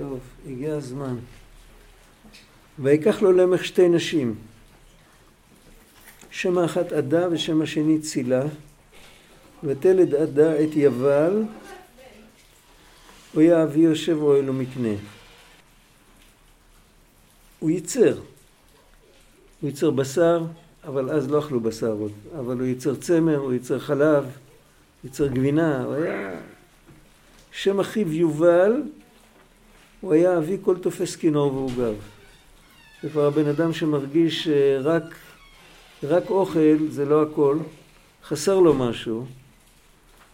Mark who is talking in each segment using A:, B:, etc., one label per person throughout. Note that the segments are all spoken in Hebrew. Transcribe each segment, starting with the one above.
A: טוב, הגיע הזמן. ויקח לו למך שתי נשים, שם האחת עדה ושם השני צילה, ותלד עדה את יבל, היה אבי יושב אוהל ומקנה. הוא ייצר. הוא ייצר בשר, אבל אז לא אכלו בשר עוד. אבל הוא ייצר צמר, הוא ייצר חלב, ייצר גבינה, הוא היה... שם אחיו יובל, הוא היה אבי כל תופס כינור ועוגב. זה כבר הבן אדם שמרגיש שרק רק אוכל זה לא הכל, חסר לו משהו,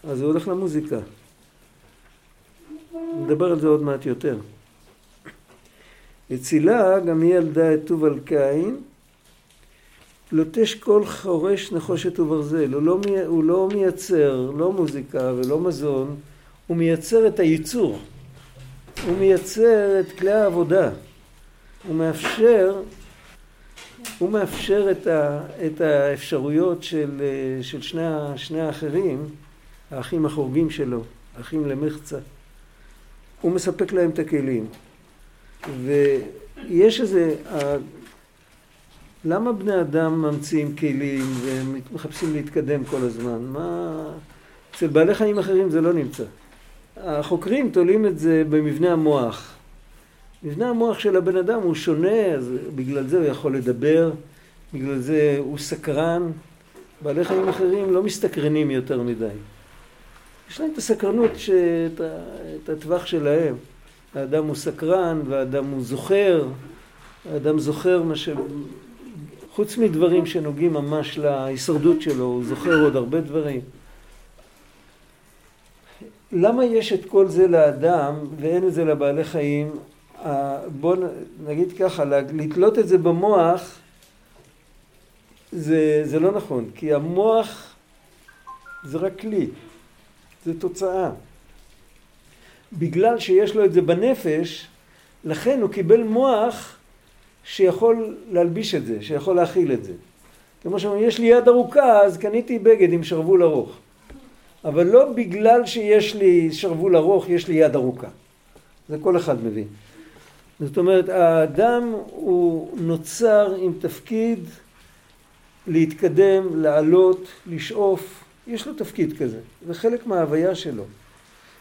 A: אז הוא הולך למוזיקה. נדבר על זה עוד מעט יותר. אצילה גם היא ילדה את טוב על קין, לוטש כל חורש נחושת וברזל. הוא לא, הוא לא מייצר לא מוזיקה ולא מזון, הוא מייצר את הייצור. הוא מייצר את כלי העבודה. הוא מאפשר, הוא מאפשר את, ה, את האפשרויות של, של שני, שני האחרים, האחים החורגים שלו, האחים למחצה. הוא מספק להם את הכלים. ויש איזה... למה בני אדם ממציאים כלים ומחפשים להתקדם כל הזמן? מה... אצל בעלי חיים אחרים זה לא נמצא. החוקרים תולים את זה במבנה המוח. מבנה המוח של הבן אדם הוא שונה, אז בגלל זה הוא יכול לדבר, בגלל זה הוא סקרן. בעלי חיים אחרים לא מסתקרנים יותר מדי. יש להם את הסקרנות, שאת, את הטווח שלהם. האדם הוא סקרן והאדם הוא זוכר, האדם זוכר מה ש... חוץ מדברים שנוגעים ממש להישרדות שלו, הוא זוכר עוד הרבה דברים. למה יש את כל זה לאדם ואין את זה לבעלי חיים? בואו נגיד ככה, לתלות את זה במוח זה, זה לא נכון, כי המוח זה רק כלי, זה תוצאה. בגלל שיש לו את זה בנפש, לכן הוא קיבל מוח שיכול להלביש את זה, שיכול להכיל את זה. כמו שאומרים, יש לי יד ארוכה, אז קניתי בגד עם שרוול ארוך. אבל לא בגלל שיש לי שרוול ארוך, יש לי יד ארוכה. זה כל אחד מבין. זאת אומרת, האדם הוא נוצר עם תפקיד להתקדם, לעלות, לשאוף. יש לו תפקיד כזה, זה חלק מההוויה שלו.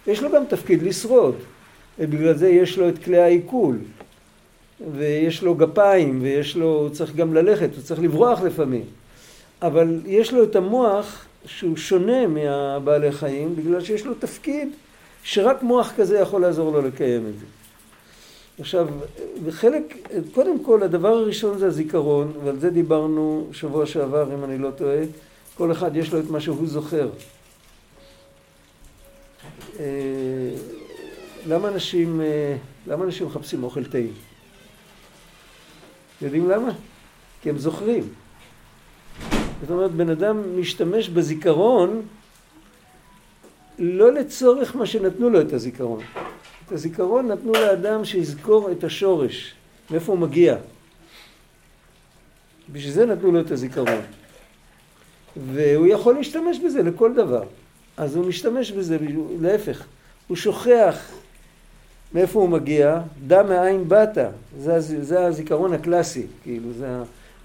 A: יש לו גם תפקיד לשרוד, ובגלל זה יש לו את כלי העיכול, ויש לו גפיים, ויש לו, הוא צריך גם ללכת, הוא צריך לברוח לפעמים. אבל יש לו את המוח שהוא שונה מהבעלי חיים, בגלל שיש לו תפקיד שרק מוח כזה יכול לעזור לו לקיים את זה. עכשיו, וחלק, קודם כל, הדבר הראשון זה הזיכרון, ועל זה דיברנו שבוע שעבר, אם אני לא טועה. כל אחד יש לו את מה שהוא זוכר. אה, למה אנשים, אה, למה אנשים מחפשים אוכל טעים? יודעים למה? כי הם זוכרים. זאת אומרת, בן אדם משתמש בזיכרון לא לצורך מה שנתנו לו את הזיכרון. את הזיכרון נתנו לאדם שיזכור את השורש, מאיפה הוא מגיע. בשביל זה נתנו לו את הזיכרון. והוא יכול להשתמש בזה לכל דבר. אז הוא משתמש בזה, להפך, הוא שוכח מאיפה הוא מגיע, דע מאין באת, זה, זה הזיכרון הקלאסי, כאילו, זה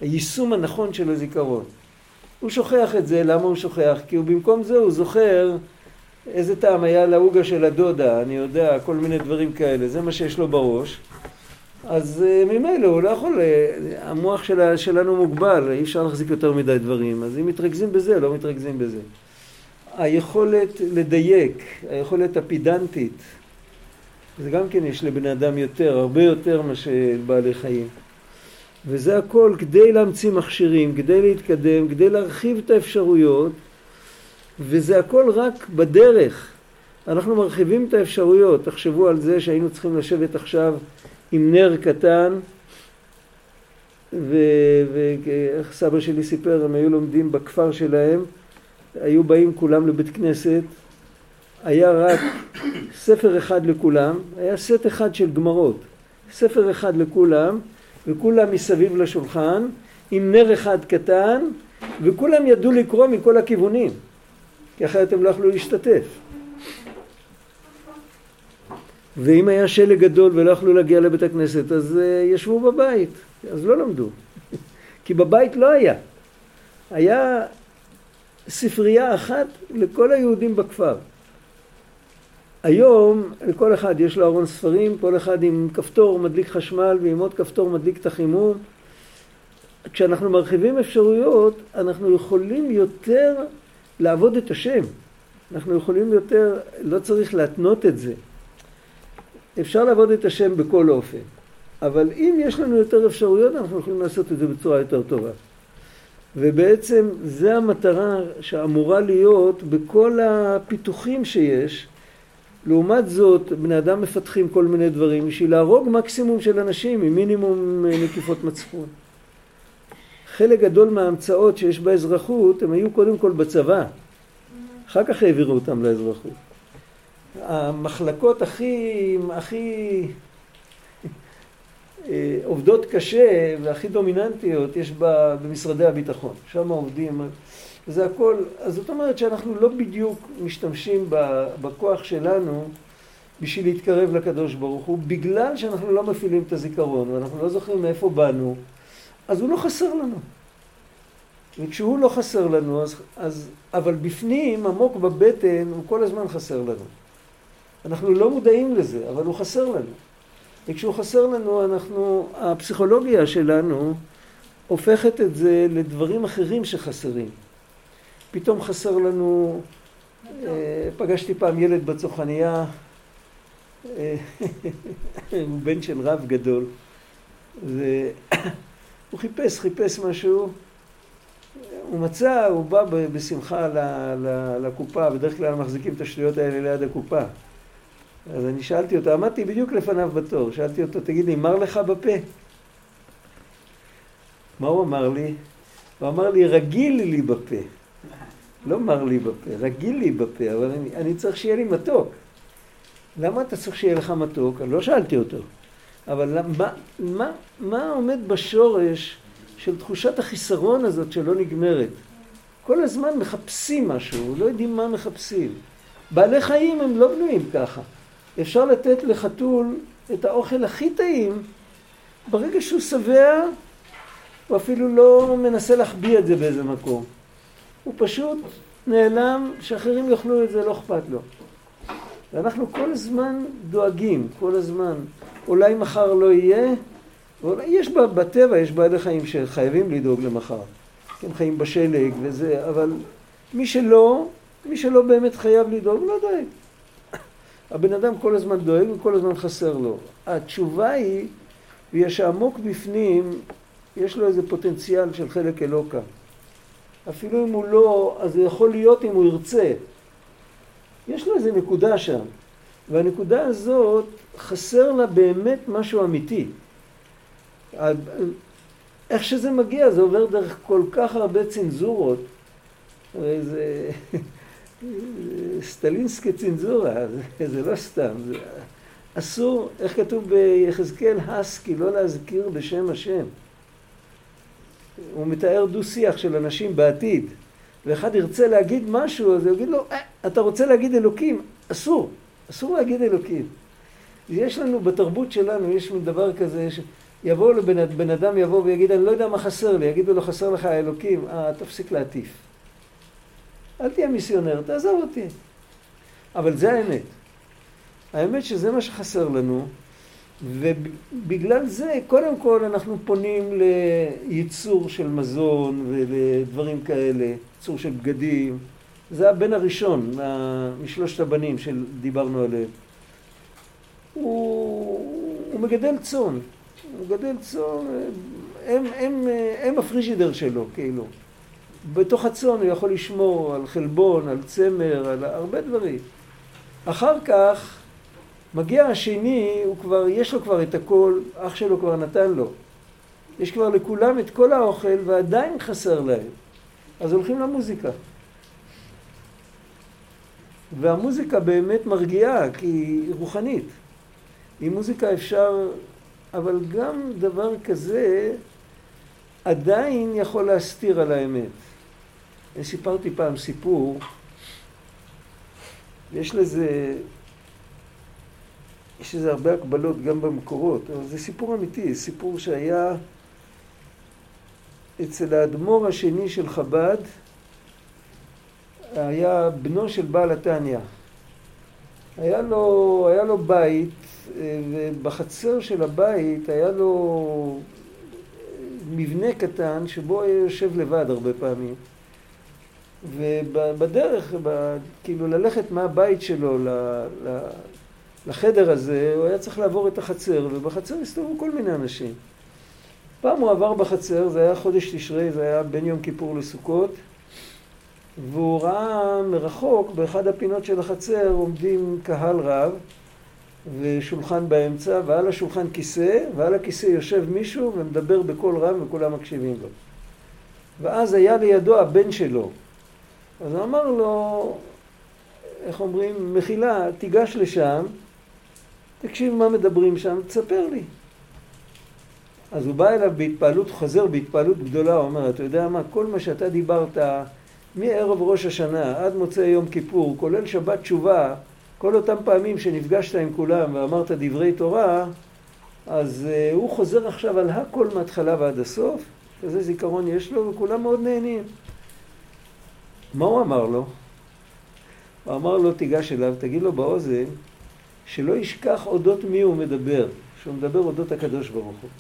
A: היישום הנכון של הזיכרון. הוא שוכח את זה, למה הוא שוכח? כי הוא במקום זה הוא זוכר איזה טעם היה לעוגה של הדודה, אני יודע, כל מיני דברים כאלה, זה מה שיש לו בראש. אז uh, ממילא הוא לא יכול, uh, המוח שלה, שלנו מוגבל, אי אפשר להחזיק יותר מדי דברים, אז אם מתרכזים בזה, לא מתרכזים בזה. היכולת לדייק, היכולת הפידנטית, זה גם כן יש לבני אדם יותר, הרבה יותר מאשר בעלי חיים. וזה הכל כדי להמציא מכשירים, כדי להתקדם, כדי להרחיב את האפשרויות, וזה הכל רק בדרך. אנחנו מרחיבים את האפשרויות. תחשבו על זה שהיינו צריכים לשבת עכשיו עם נר קטן, ואיך סבא שלי סיפר, הם היו לומדים בכפר שלהם, היו באים כולם לבית כנסת, היה רק ספר אחד לכולם, היה סט אחד של גמרות, ספר אחד לכולם, וכולם מסביב לשולחן, עם נר אחד קטן, וכולם ידעו לקרוא מכל הכיוונים, כי אחרת הם לא יכלו להשתתף. ואם היה שלג גדול ולא יכלו להגיע לבית הכנסת, אז uh, ישבו בבית, אז לא למדו. כי בבית לא היה. היה ספרייה אחת לכל היהודים בכפר. היום לכל אחד יש לו ארון ספרים, כל אחד עם כפתור מדליק חשמל ועם עוד כפתור מדליק את החימום. כשאנחנו מרחיבים אפשרויות, אנחנו יכולים יותר לעבוד את השם. אנחנו יכולים יותר, לא צריך להתנות את זה. אפשר לעבוד את השם בכל אופן. אבל אם יש לנו יותר אפשרויות, אנחנו יכולים לעשות את זה בצורה יותר טובה. ובעצם זה המטרה שאמורה להיות בכל הפיתוחים שיש. לעומת זאת, בני אדם מפתחים כל מיני דברים בשביל להרוג מקסימום של אנשים עם מינימום אה, נקיפות מצפון. חלק גדול מההמצאות שיש באזרחות הם היו קודם כל בצבא, אחר כך העבירו אותם לאזרחות. המחלקות הכי, הכי אה, עובדות קשה והכי דומיננטיות יש במשרדי הביטחון, שם עובדים, זה הכל, אז זאת אומרת שאנחנו לא בדיוק משתמשים בכוח שלנו בשביל להתקרב לקדוש ברוך הוא, בגלל שאנחנו לא מפעילים את הזיכרון ואנחנו לא זוכרים מאיפה באנו, אז הוא לא חסר לנו. וכשהוא לא חסר לנו, אז, אז, אבל בפנים, עמוק בבטן, הוא כל הזמן חסר לנו. אנחנו לא מודעים לזה, אבל הוא חסר לנו. וכשהוא חסר לנו, אנחנו, הפסיכולוגיה שלנו הופכת את זה לדברים אחרים שחסרים. פתאום חסר לנו, אה, פגשתי פעם ילד בצוחניה, אה, הוא בן של רב גדול, והוא חיפש, חיפש משהו, הוא מצא, הוא בא בשמחה לקופה, בדרך כלל מחזיקים את השטויות האלה ליד הקופה. אז אני שאלתי אותו, עמדתי בדיוק לפניו בתור, שאלתי אותו, תגיד לי, מר לך בפה? מה הוא אמר לי? הוא אמר לי, רגיל לי בפה. לא מר לי בפה, רגיל לי בפה, אבל אני, אני צריך שיהיה לי מתוק. למה אתה צריך שיהיה לך מתוק? אני לא שאלתי אותו. אבל מה, מה, מה עומד בשורש של תחושת החיסרון הזאת שלא נגמרת? כל הזמן מחפשים משהו, לא יודעים מה מחפשים. בעלי חיים הם לא בנויים ככה. אפשר לתת לחתול את האוכל הכי טעים, ברגע שהוא שבע, הוא אפילו לא מנסה להחביא את זה באיזה מקום. הוא פשוט נעלם, שאחרים יאכלו את זה, לא אכפת לו. ואנחנו כל הזמן דואגים, כל הזמן. אולי מחר לא יהיה, ואולי יש בטבע, יש בעלי חיים שחייבים לדאוג למחר. הם חיים בשלג וזה, אבל מי שלא, מי שלא באמת חייב לדאוג, לא דואג. הבן אדם כל הזמן דואג וכל הזמן חסר לו. התשובה היא, בגלל שעמוק בפנים, יש לו איזה פוטנציאל של חלק אלוקה. אפילו אם הוא לא, אז זה יכול להיות אם הוא ירצה. יש לו איזה נקודה שם, והנקודה הזאת חסר לה באמת משהו אמיתי. איך שזה מגיע, זה עובר דרך כל כך הרבה צנזורות. הרי זה סטלינסקי צנזורה, זה, זה לא סתם. זה, אסור, איך כתוב ביחזקאל, הסקי, לא להזכיר בשם השם. הוא מתאר דו-שיח של אנשים בעתיד, ואחד ירצה להגיד משהו, אז הוא יגיד לו, אה, אתה רוצה להגיד אלוקים? אסור, אסור להגיד אלוקים. יש לנו, בתרבות שלנו, יש מין דבר כזה, שיבוא לבן בן אדם יבוא ויגיד, אני לא יודע מה חסר לי, יגידו לו, חסר לך האלוקים, אה, תפסיק להטיף. אל תהיה מיסיונר, תעזוב אותי. אבל זה האמת. האמת שזה מה שחסר לנו, ובגלל זה, קודם כל אנחנו פונים לייצור של מזון ולדברים כאלה, ייצור של בגדים. זה הבן הראשון משלושת הבנים שדיברנו עליהם. הוא, הוא מגדל צאן, הוא מגדל צאן, הם, הם, הם הפריג'ידר שלו, כאילו. בתוך הצאן הוא יכול לשמור על חלבון, על צמר, על הרבה דברים. אחר כך מגיע השני, הוא כבר, יש לו כבר את הכל, אח שלו כבר נתן לו. יש כבר לכולם את כל האוכל ועדיין חסר להם. אז הולכים למוזיקה. והמוזיקה באמת מרגיעה, כי היא רוחנית. עם מוזיקה אפשר, אבל גם דבר כזה עדיין יכול להסתיר על האמת. אני סיפרתי פעם סיפור, יש לזה יש לזה הרבה הקבלות גם במקורות, אבל זה סיפור אמיתי, סיפור שהיה אצל האדמו"ר השני של חב"ד, היה בנו של בעל התניא. היה היה לו בית, ובחצר של הבית היה לו מבנה קטן שבו היה יושב לבד הרבה פעמים. ובדרך, כאילו ללכת מהבית שלו לחדר הזה, הוא היה צריך לעבור את החצר, ובחצר הסתובבו כל מיני אנשים. פעם הוא עבר בחצר, זה היה חודש תשרי, זה היה בין יום כיפור לסוכות, והוא ראה מרחוק, באחד הפינות של החצר עומדים קהל רב, ושולחן באמצע, ועל השולחן כיסא, ועל הכיסא יושב מישהו ומדבר בקול רם וכולם מקשיבים לו. ואז היה לידו הבן שלו. אז הוא אמר לו, איך אומרים, מחילה, תיגש לשם, תקשיב מה מדברים שם, תספר לי. אז הוא בא אליו בהתפעלות, חוזר בהתפעלות גדולה, הוא אומר, אתה יודע מה, כל מה שאתה דיברת מערב ראש השנה עד מוצאי יום כיפור, כולל שבת תשובה, כל אותם פעמים שנפגשת עם כולם ואמרת דברי תורה, אז uh, הוא חוזר עכשיו על הכל מההתחלה ועד הסוף, כזה זיכרון יש לו, וכולם מאוד נהנים. מה הוא אמר לו? הוא אמר לו, תיגש אליו, תגיד לו באוזן, שלא ישכח אודות מי הוא מדבר, שהוא מדבר אודות הקדוש ברוך הוא.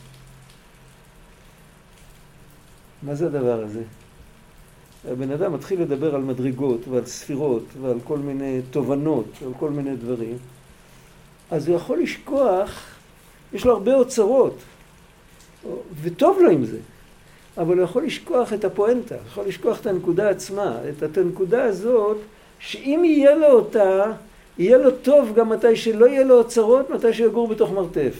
A: מה זה הדבר הזה? הבן אדם מתחיל לדבר על מדרגות ועל ספירות ועל כל מיני תובנות ועל כל מיני דברים, אז הוא יכול לשכוח, יש לו הרבה אוצרות, וטוב לו עם זה, אבל הוא יכול לשכוח את הפואנטה, יכול לשכוח את הנקודה עצמה, את הנקודה הזאת, שאם יהיה לו אותה, יהיה לו טוב גם מתי שלא יהיה לו אוצרות, מתי שיגור בתוך מרתף.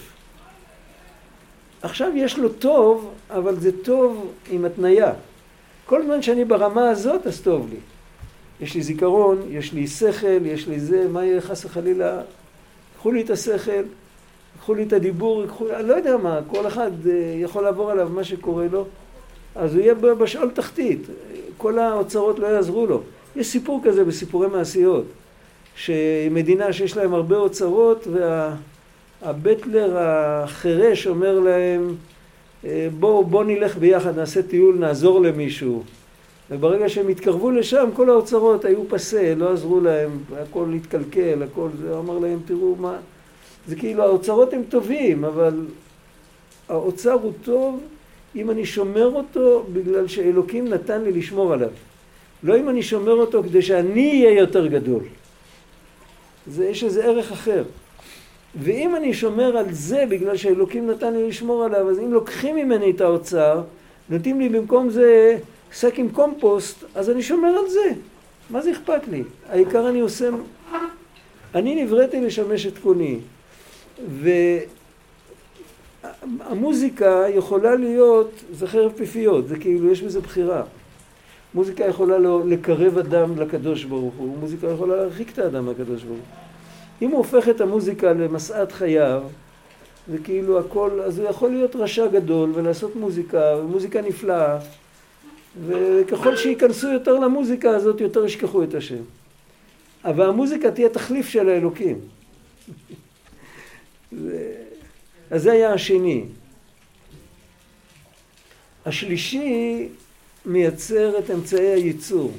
A: עכשיו יש לו טוב, אבל זה טוב עם התניה. כל זמן שאני ברמה הזאת, אז טוב לי. יש לי זיכרון, יש לי שכל, יש לי זה, מה יהיה חס וחלילה? קחו לי את השכל, קחו לי את הדיבור, קחו, אני לא יודע מה, כל אחד אה, יכול לעבור עליו מה שקורה לו, אז הוא יהיה בשאול תחתית, כל האוצרות לא יעזרו לו. יש סיפור כזה בסיפורי מעשיות, שמדינה שיש להם הרבה אוצרות והבטלר החירש אומר להם אה, בואו בוא נלך ביחד, נעשה טיול, נעזור למישהו. וברגע שהם התקרבו לשם, כל האוצרות היו פסה, לא עזרו להם, הכל התקלקל, הכל זה, אמר להם, תראו מה... זה כאילו, האוצרות הם טובים, אבל האוצר הוא טוב אם אני שומר אותו בגלל שאלוקים נתן לי לשמור עליו. לא אם אני שומר אותו כדי שאני אהיה יותר גדול. זה, יש איזה ערך אחר. ואם אני שומר על זה בגלל שאלוקים נתן לי לשמור עליו, אז אם לוקחים ממני את האוצר, נותנים לי במקום זה שק עם קומפוסט, אז אני שומר על זה. מה זה אכפת לי? העיקר אני עושה... אני נבראתי לשמש את קוני. והמוזיקה יכולה להיות, זה חרב פיפיות, זה כאילו, יש בזה בחירה. מוזיקה יכולה לא לקרב אדם לקדוש ברוך הוא, מוזיקה יכולה להרחיק את האדם לקדוש ברוך הוא. אם הוא הופך את המוזיקה למשאת חייו, וכאילו הכל, אז הוא יכול להיות רשע גדול ולעשות מוזיקה, ומוזיקה נפלאה, וככל שייכנסו יותר למוזיקה הזאת, יותר ישכחו את השם. אבל המוזיקה תהיה תחליף של האלוקים. אז זה היה השני. השלישי מייצר את אמצעי הייצור.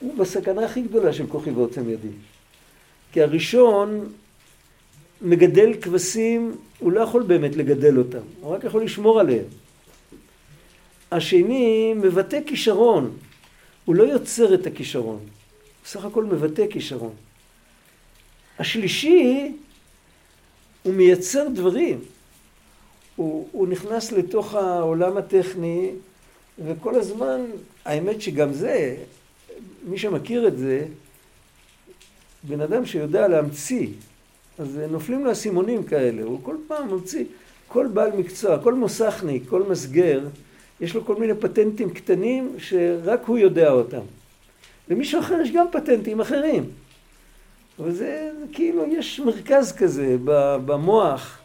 A: הוא בסכנה הכי גדולה של כוחי ועוצם ידי. כי הראשון מגדל כבשים, הוא לא יכול באמת לגדל אותם, הוא רק יכול לשמור עליהם. השני מבטא כישרון, הוא לא יוצר את הכישרון, הוא סך הכל מבטא כישרון. השלישי, הוא מייצר דברים. הוא, הוא נכנס לתוך העולם הטכני, וכל הזמן, האמת שגם זה, מי שמכיר את זה, בן אדם שיודע להמציא, אז נופלים לו אסימונים כאלה, הוא כל פעם ממציא, כל בעל מקצוע, כל מוסכניק, כל מסגר, יש לו כל מיני פטנטים קטנים שרק הוא יודע אותם. למישהו אחר יש גם פטנטים אחרים. אבל זה כאילו, יש מרכז כזה במוח,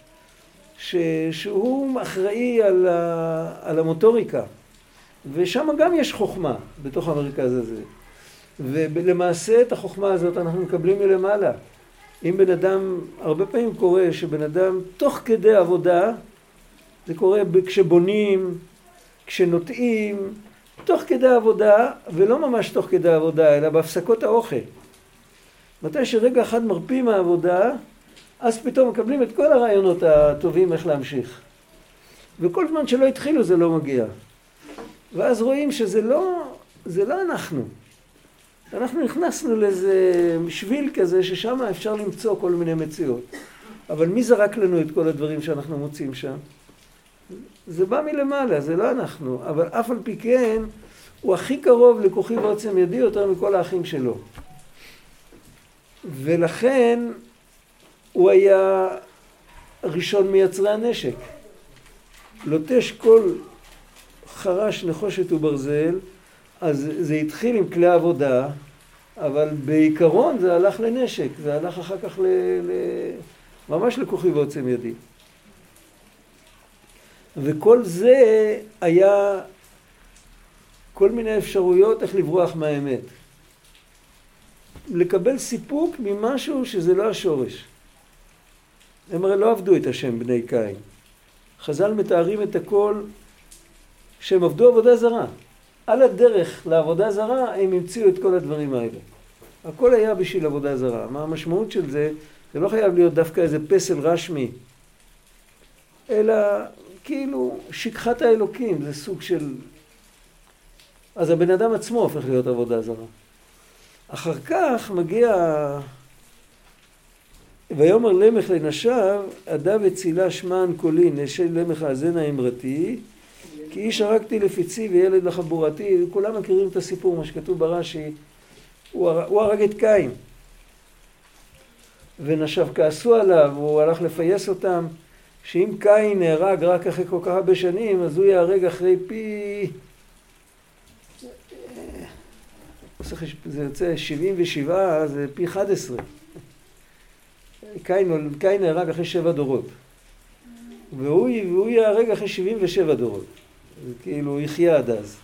A: ש, שהוא אחראי על, ה, על המוטוריקה. ושם גם יש חוכמה בתוך המרכז הזה. ולמעשה את החוכמה הזאת אנחנו מקבלים מלמעלה. אם בן אדם, הרבה פעמים קורה שבן אדם תוך כדי עבודה, זה קורה כשבונים, כשנוטעים, תוך כדי עבודה, ולא ממש תוך כדי עבודה, אלא בהפסקות האוכל. מתי שרגע אחד מרפים מהעבודה, אז פתאום מקבלים את כל הרעיונות הטובים איך להמשיך. וכל זמן שלא התחילו זה לא מגיע. ואז רואים שזה לא, זה לא אנחנו. אנחנו נכנסנו לאיזה שביל כזה ששם אפשר למצוא כל מיני מציאות. אבל מי זרק לנו את כל הדברים שאנחנו מוצאים שם? זה בא מלמעלה, זה לא אנחנו. אבל אף על פי כן, הוא הכי קרוב לכוחי ועוצם ידי יותר מכל האחים שלו. ולכן הוא היה ראשון מייצרי הנשק. לוטש כל חרש נחושת וברזל, אז זה התחיל עם כלי עבודה, אבל בעיקרון זה הלך לנשק, זה הלך אחר כך ל... ל... ממש לכוחי ועוצם ידי. וכל זה היה כל מיני אפשרויות איך לברוח מהאמת. לקבל סיפוק ממשהו שזה לא השורש. הם הרי לא עבדו את השם בני קין. חז"ל מתארים את הכל שהם עבדו עבודה זרה. על הדרך לעבודה זרה הם המציאו את כל הדברים האלה. הכל היה בשביל עבודה זרה. מה המשמעות של זה? זה לא חייב להיות דווקא איזה פסל רשמי, אלא כאילו שכחת האלוקים, זה סוג של... אז הבן אדם עצמו הופך להיות עבודה זרה. אחר כך מגיע ויאמר למך לנשיו, עדה וצילה שמן קולי, נשי למך האזנה אמרתי, כי איש הרגתי לפיצי וילד לחבורתי, כולם מכירים את הסיפור, מה שכתוב ברש"י, הוא, הוא הרג את קין. ונשיו כעסו עליו, הוא הלך לפייס אותם, שאם קין נהרג רק אחרי כל כך הרבה שנים, אז הוא ייהרג אחרי פי... זה יוצא 77, זה פי 11. קין, קין נהרג אחרי שבע דורות. והוא, והוא ייהרג אחרי 77 דורות. כאילו, הוא יחיה עד אז.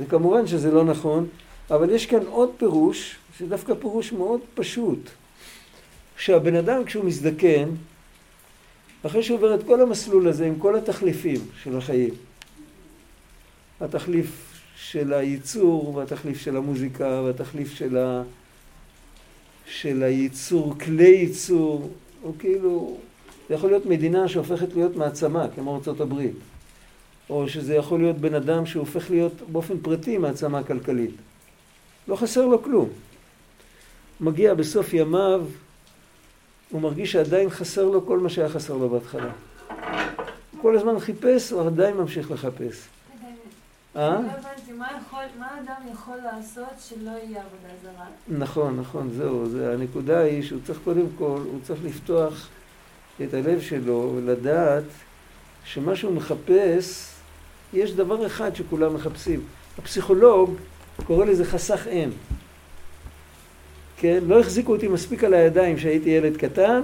A: וכמובן שזה לא נכון, אבל יש כאן עוד פירוש, שדווקא פירוש מאוד פשוט. שהבן אדם כשהוא מזדקן, אחרי שהוא עובר את כל המסלול הזה עם כל התחליפים של החיים, התחליף של הייצור, והתחליף של המוזיקה, והתחליף של ה... של הייצור, כלי ייצור, הוא כאילו, זה יכול להיות מדינה שהופכת להיות מעצמה, כמו ארה"ב, או שזה יכול להיות בן אדם שהופך להיות באופן פרטי מעצמה כלכלית. לא חסר לו כלום. מגיע בסוף ימיו, הוא מרגיש שעדיין חסר לו כל מה שהיה חסר לו בהתחלה. הוא כל הזמן חיפש, הוא עדיין ממשיך לחפש.
B: אה? לא הבנתי, מה אדם יכול לעשות שלא יהיה עבודה זרה?
A: נכון, נכון, זהו. זה, הנקודה היא שהוא צריך קודם כל, הוא צריך לפתוח את הלב שלו ולדעת שמה שהוא מחפש, יש דבר אחד שכולם מחפשים. הפסיכולוג קורא לזה חסך אם. כן? לא החזיקו אותי מספיק על הידיים כשהייתי ילד קטן,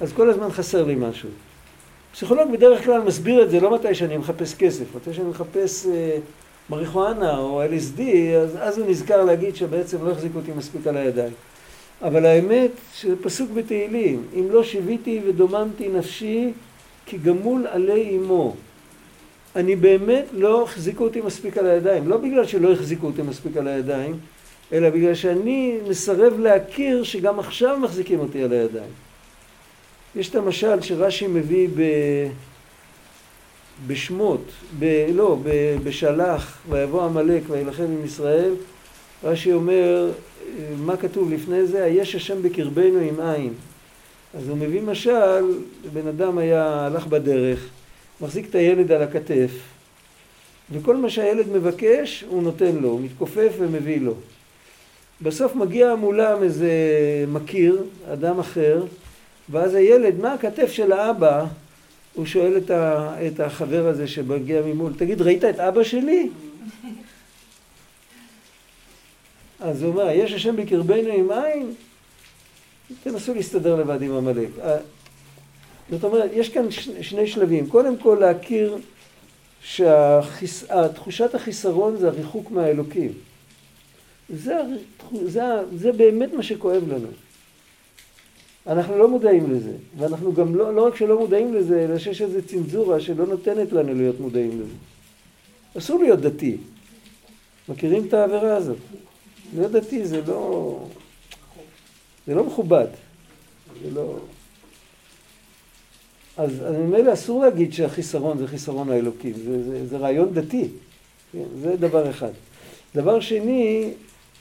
A: אז כל הזמן חסר לי משהו. פסיכולוג בדרך כלל מסביר את זה לא מתי שאני מחפש כסף, מתי שאני מחפש אה, מריחואנה או LSD, אז, אז הוא נזכר להגיד שבעצם לא החזיק אותי מספיק על הידיים. אבל האמת שזה פסוק בתהילים, אם לא שיוויתי ודוממתי נפשי כי גמול עלי אמו. אני באמת לא החזיקו אותי מספיק על הידיים, לא בגלל שלא החזיקו אותי מספיק על הידיים, אלא בגלל שאני מסרב להכיר שגם עכשיו מחזיקים אותי על הידיים. יש את המשל שרש"י מביא ב... בשמות, ב... לא, ב... בשלח, ויבוא עמלק וילחם עם ישראל, רש"י אומר, מה כתוב לפני זה? היש השם בקרבנו עם עין. אז הוא מביא משל, בן אדם היה, הלך בדרך, מחזיק את הילד על הכתף, וכל מה שהילד מבקש הוא נותן לו, הוא מתכופף ומביא לו. בסוף מגיע מולם איזה מכיר, אדם אחר, ואז הילד, מה הכתף של האבא? הוא שואל את, ה, את החבר הזה שמגיע ממול, תגיד, ראית את אבא שלי? אז הוא אומר, יש השם בקרבנו עם עין? תנסו להסתדר לבד עם עמלק. אה, זאת אומרת, יש כאן שני שלבים. קודם כל להכיר שתחושת החיסרון זה הריחוק מהאלוקים. זה, זה, זה באמת מה שכואב לנו. אנחנו לא מודעים לזה, ואנחנו גם לא, לא רק שלא מודעים לזה, אלא שיש איזו צנזורה שלא נותנת לנו להיות מודעים לזה. אסור להיות דתי. מכירים את העבירה הזאת? להיות דתי זה לא... זה לא מכובד. זה לא... אז ממילא אסור להגיד שהחיסרון זה חיסרון האלוקים, זה, זה, זה רעיון דתי, כן? זה דבר אחד. דבר שני,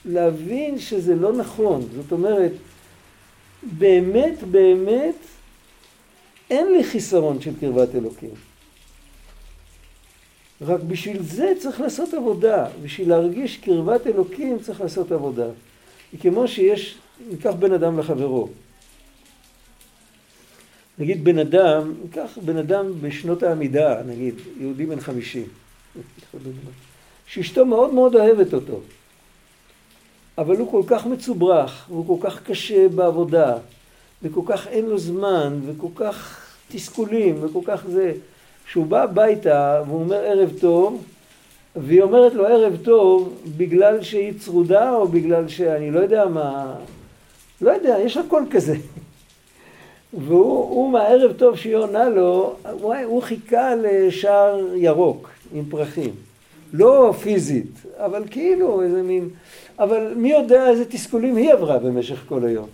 A: להבין שזה לא נכון, זאת אומרת, באמת באמת אין לי חיסרון של קרבת אלוקים. רק בשביל זה צריך לעשות עבודה, בשביל להרגיש קרבת אלוקים צריך לעשות עבודה. כמו שיש, ניקח בן אדם לחברו. נגיד בן אדם, ניקח בן אדם בשנות העמידה, נגיד, יהודי בן חמישים, שאשתו מאוד מאוד אוהבת אותו, אבל הוא כל כך מצוברח, והוא כל כך קשה בעבודה, וכל כך אין לו זמן, וכל כך תסכולים, וכל כך זה, שהוא בא הביתה והוא אומר ערב טוב, והיא אומרת לו ערב טוב בגלל שהיא צרודה או בגלל שאני לא יודע מה, לא יודע, יש קול כזה. והוא מהערב טוב שהיא עונה לו, הוא, הוא חיכה לשער ירוק עם פרחים. לא פיזית, אבל כאילו איזה מין... אבל מי יודע איזה תסכולים היא עברה במשך כל היום.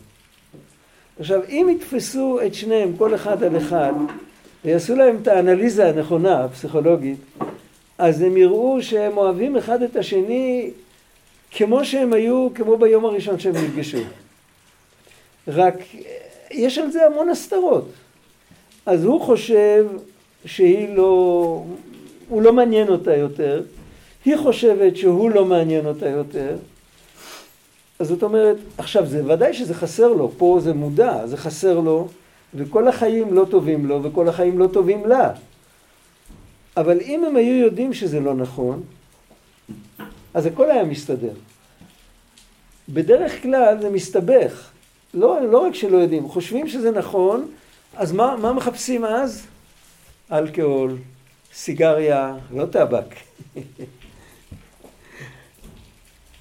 A: עכשיו, אם יתפסו את שניהם, כל אחד על אחד, ויעשו להם את האנליזה הנכונה, הפסיכולוגית, אז הם יראו שהם אוהבים אחד את השני כמו שהם היו, כמו ביום הראשון שהם נפגשו. רק יש על זה המון הסתרות. אז הוא חושב שהיא לא, הוא לא מעניין אותה יותר, היא חושבת שהוא לא מעניין אותה יותר, אז זאת אומרת, עכשיו זה ודאי שזה חסר לו, פה זה מודע, זה חסר לו, וכל החיים לא טובים לו, וכל החיים לא טובים לה. אבל אם הם היו יודעים שזה לא נכון, אז הכל היה מסתדר. בדרך כלל זה מסתבך. לא, לא רק שלא יודעים, חושבים שזה נכון, אז מה, מה מחפשים אז? אלכוהול, סיגריה, לא טבק.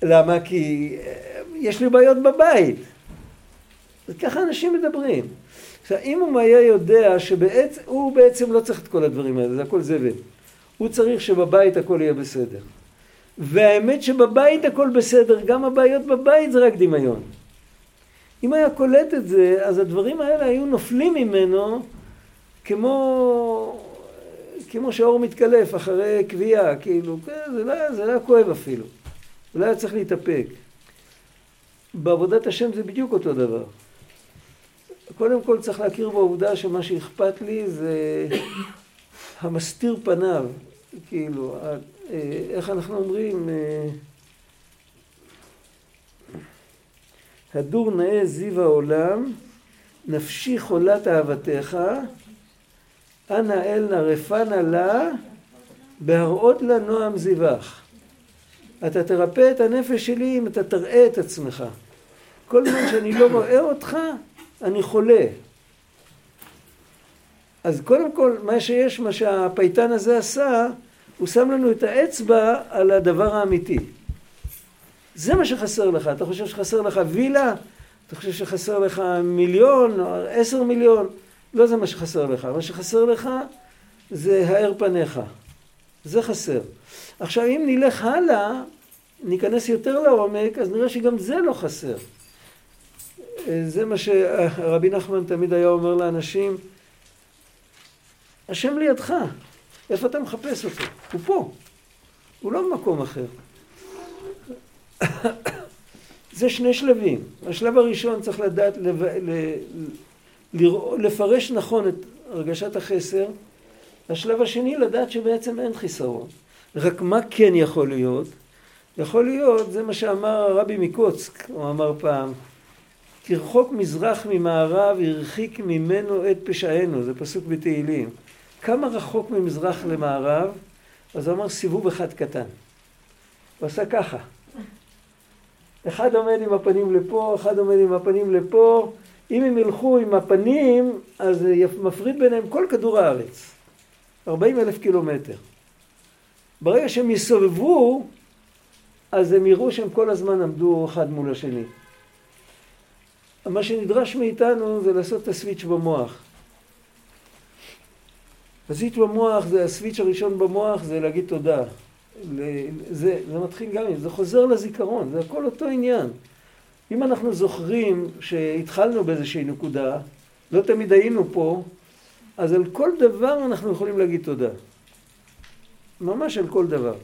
A: למה? כי אה, יש לי בעיות בבית. ככה אנשים מדברים. עכשיו, אם הוא היה יודע שהוא בעצם לא צריך את כל הדברים האלה, זה הכל זבל. הוא צריך שבבית הכל יהיה בסדר. והאמת שבבית הכל בסדר, גם הבעיות בבית זה רק דמיון. אם היה קולט את זה, אז הדברים האלה היו נופלים ממנו כמו, כמו שהאור מתקלף אחרי קביעה, כאילו, כן, לא, זה לא היה כואב אפילו. הוא לא היה צריך להתאפק. בעבודת השם זה בדיוק אותו דבר. קודם כל צריך להכיר בעובדה שמה שאכפת לי זה המסתיר פניו, כאילו, אה, איך אנחנו אומרים? אה, הדור נאה זיו העולם, נפשי חולת אהבתך, אנא אל נא רפנה לה, בהראות לה נועם זיווך. אתה תרפא את הנפש שלי אם אתה תראה את עצמך. כל זמן שאני לא רואה אותך, אני חולה. אז קודם כל, מה שיש, מה שהפייטן הזה עשה, הוא שם לנו את האצבע על הדבר האמיתי. זה מה שחסר לך. אתה חושב שחסר לך וילה? אתה חושב שחסר לך מיליון, או עשר מיליון? לא זה מה שחסר לך. מה שחסר לך זה האר פניך. זה חסר. עכשיו, אם נלך הלאה, ניכנס יותר לעומק, אז נראה שגם זה לא חסר. זה מה שרבי נחמן תמיד היה אומר לאנשים, השם לידך, איפה אתה מחפש אותו? הוא פה, הוא לא במקום אחר. זה שני שלבים. השלב הראשון צריך לדעת לב... ל... לפרש נכון את הרגשת החסר. השלב השני לדעת שבעצם אין חיסרון. רק מה כן יכול להיות? יכול להיות, זה מה שאמר הרבי מקוצק, הוא אמר פעם, כרחוק מזרח ממערב הרחיק ממנו את פשענו, זה פסוק בתהילים. כמה רחוק ממזרח למערב? אז הוא אמר סיבוב אחד קטן. הוא עשה ככה. אחד עומד עם הפנים לפה, אחד עומד עם הפנים לפה. אם הם ילכו עם הפנים, אז מפריד ביניהם כל כדור הארץ. 40 אלף קילומטר. ברגע שהם יסובבו, אז הם יראו שהם כל הזמן עמדו אחד מול השני. מה שנדרש מאיתנו זה לעשות את הסוויץ' במוח. הסוויץ' במוח זה הסוויץ' הראשון במוח זה להגיד תודה. זה, זה מתחיל גם, זה חוזר לזיכרון, זה הכל אותו עניין. אם אנחנו זוכרים שהתחלנו באיזושהי נקודה, לא תמיד היינו פה, אז על כל דבר אנחנו יכולים להגיד תודה. ממש על כל דבר.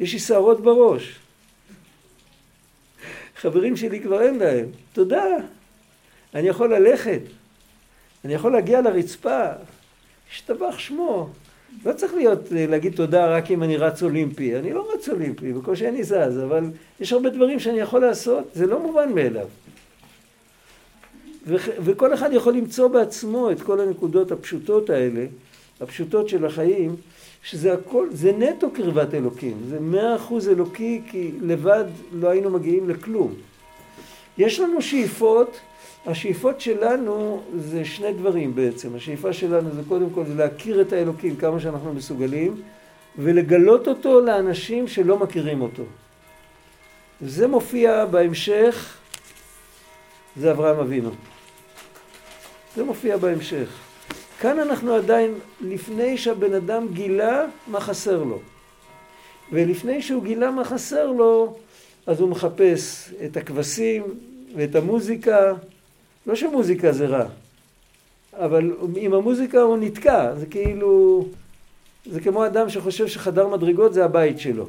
A: יש לי שערות בראש. חברים שלי כבר אין להם. תודה. אני יכול ללכת. אני יכול להגיע לרצפה. השתבח שמו. לא צריך להיות, להגיד תודה רק אם אני רץ אולימפי. אני לא רץ אולימפי, בקושי אני זז, אבל יש הרבה דברים שאני יכול לעשות, זה לא מובן מאליו. ו- וכל אחד יכול למצוא בעצמו את כל הנקודות הפשוטות האלה, הפשוטות של החיים, שזה הכל, זה נטו קרבת אלוקים, זה מאה אחוז אלוקי, כי לבד לא היינו מגיעים לכלום. יש לנו שאיפות, השאיפות שלנו זה שני דברים בעצם, השאיפה שלנו זה קודם כל זה להכיר את האלוקים כמה שאנחנו מסוגלים, ולגלות אותו לאנשים שלא מכירים אותו. זה מופיע בהמשך, זה אברהם אבינו. זה מופיע בהמשך. כאן אנחנו עדיין לפני שהבן אדם גילה מה חסר לו. ולפני שהוא גילה מה חסר לו, אז הוא מחפש את הכבשים ואת המוזיקה. לא שמוזיקה זה רע, אבל עם המוזיקה הוא נתקע, זה כאילו... זה כמו אדם שחושב שחדר מדרגות זה הבית שלו.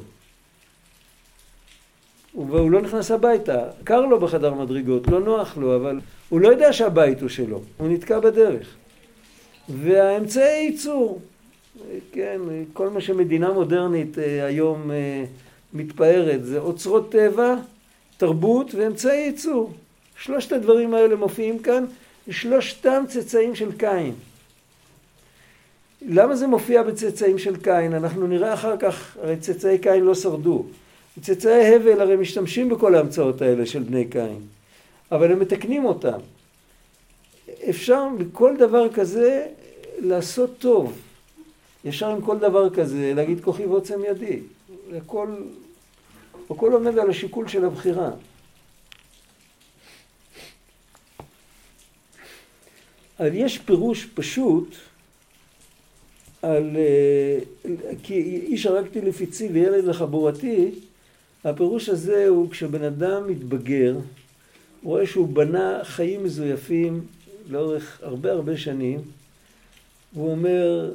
A: והוא לא נכנס הביתה, קר לו בחדר מדרגות, לא נוח לו, אבל הוא לא יודע שהבית הוא שלו, הוא נתקע בדרך. והאמצעי ייצור, כן, כל מה שמדינה מודרנית אה, היום אה, מתפארת זה אוצרות טבע, תרבות ואמצעי ייצור. שלושת הדברים האלה מופיעים כאן, שלושתם צאצאים של קין. למה זה מופיע בצאצאים של קין? אנחנו נראה אחר כך, הרי צאצאי קין לא שרדו. צאצאי הבל הרי משתמשים בכל ההמצאות האלה של בני קין, אבל הם מתקנים אותם. אפשר בכל דבר כזה לעשות טוב. ישר עם כל דבר כזה, להגיד כוחי ועוצם ידי. הכל, הכל עומד על השיקול של הבחירה. אבל יש פירוש פשוט על אה, כי איש הרגתי לפיצי וילד לחבורתי, הפירוש הזה הוא כשבן אדם מתבגר, הוא רואה שהוא בנה חיים מזויפים לאורך הרבה הרבה שנים, והוא אומר,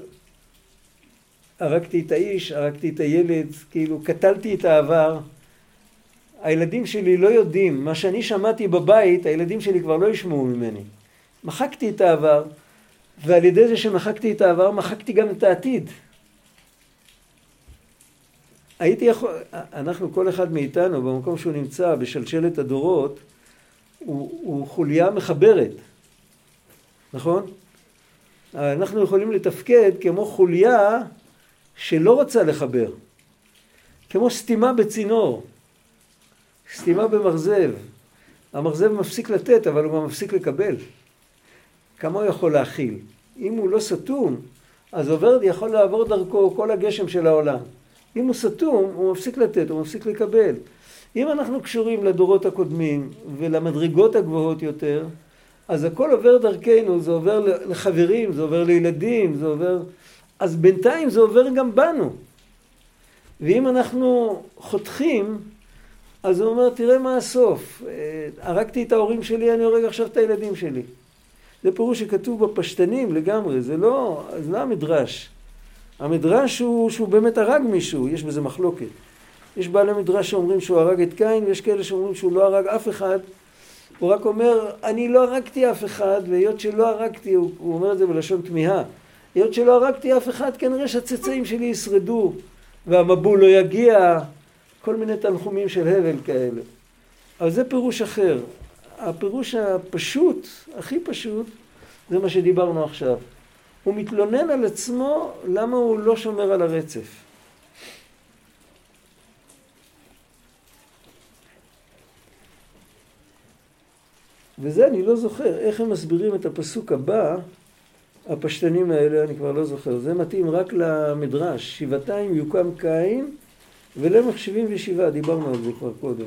A: הרגתי את האיש, הרגתי את הילד, כאילו קטלתי את העבר. הילדים שלי לא יודעים, מה שאני שמעתי בבית, הילדים שלי כבר לא ישמעו ממני. מחקתי את העבר, ועל ידי זה שמחקתי את העבר, מחקתי גם את העתיד. הייתי יכול, אנחנו, כל אחד מאיתנו, במקום שהוא נמצא, בשלשלת הדורות, הוא, הוא חוליה מחברת, נכון? אנחנו יכולים לתפקד כמו חוליה שלא רוצה לחבר, כמו סתימה בצינור, סתימה במרזב. המרזב מפסיק לתת, אבל הוא גם מפסיק לקבל. כמה הוא יכול להכיל? אם הוא לא סתום, אז עובר, יכול לעבור דרכו כל הגשם של העולם. אם הוא סתום, הוא מפסיק לתת, הוא מפסיק לקבל. אם אנחנו קשורים לדורות הקודמים ולמדרגות הגבוהות יותר, אז הכל עובר דרכנו, זה עובר לחברים, זה עובר לילדים, זה עובר... אז בינתיים זה עובר גם בנו. ואם אנחנו חותכים, אז הוא אומר, תראה מה הסוף. אה, הרגתי את ההורים שלי, אני הורג עכשיו את הילדים שלי. זה פירוש שכתוב בפשטנים לגמרי, זה לא, זה לא המדרש. המדרש הוא שהוא באמת הרג מישהו, יש בזה מחלוקת. יש בעלי מדרש שאומרים שהוא הרג את קין, ויש כאלה שאומרים שהוא לא הרג אף אחד. הוא רק אומר, אני לא הרגתי אף אחד, והיות שלא הרגתי, הוא, הוא אומר את זה בלשון תמיהה, היות שלא הרגתי אף אחד, כנראה שהצאצאים שלי ישרדו, והמבול לא יגיע, כל מיני תנחומים של הבל כאלה. אבל זה פירוש אחר. הפירוש הפשוט, הכי פשוט, זה מה שדיברנו עכשיו. הוא מתלונן על עצמו למה הוא לא שומר על הרצף. וזה אני לא זוכר, איך הם מסבירים את הפסוק הבא, הפשטנים האלה, אני כבר לא זוכר. זה מתאים רק למדרש, שבעתיים יוקם קין ולמח שבעים ושבעה, דיברנו על זה כבר קודם.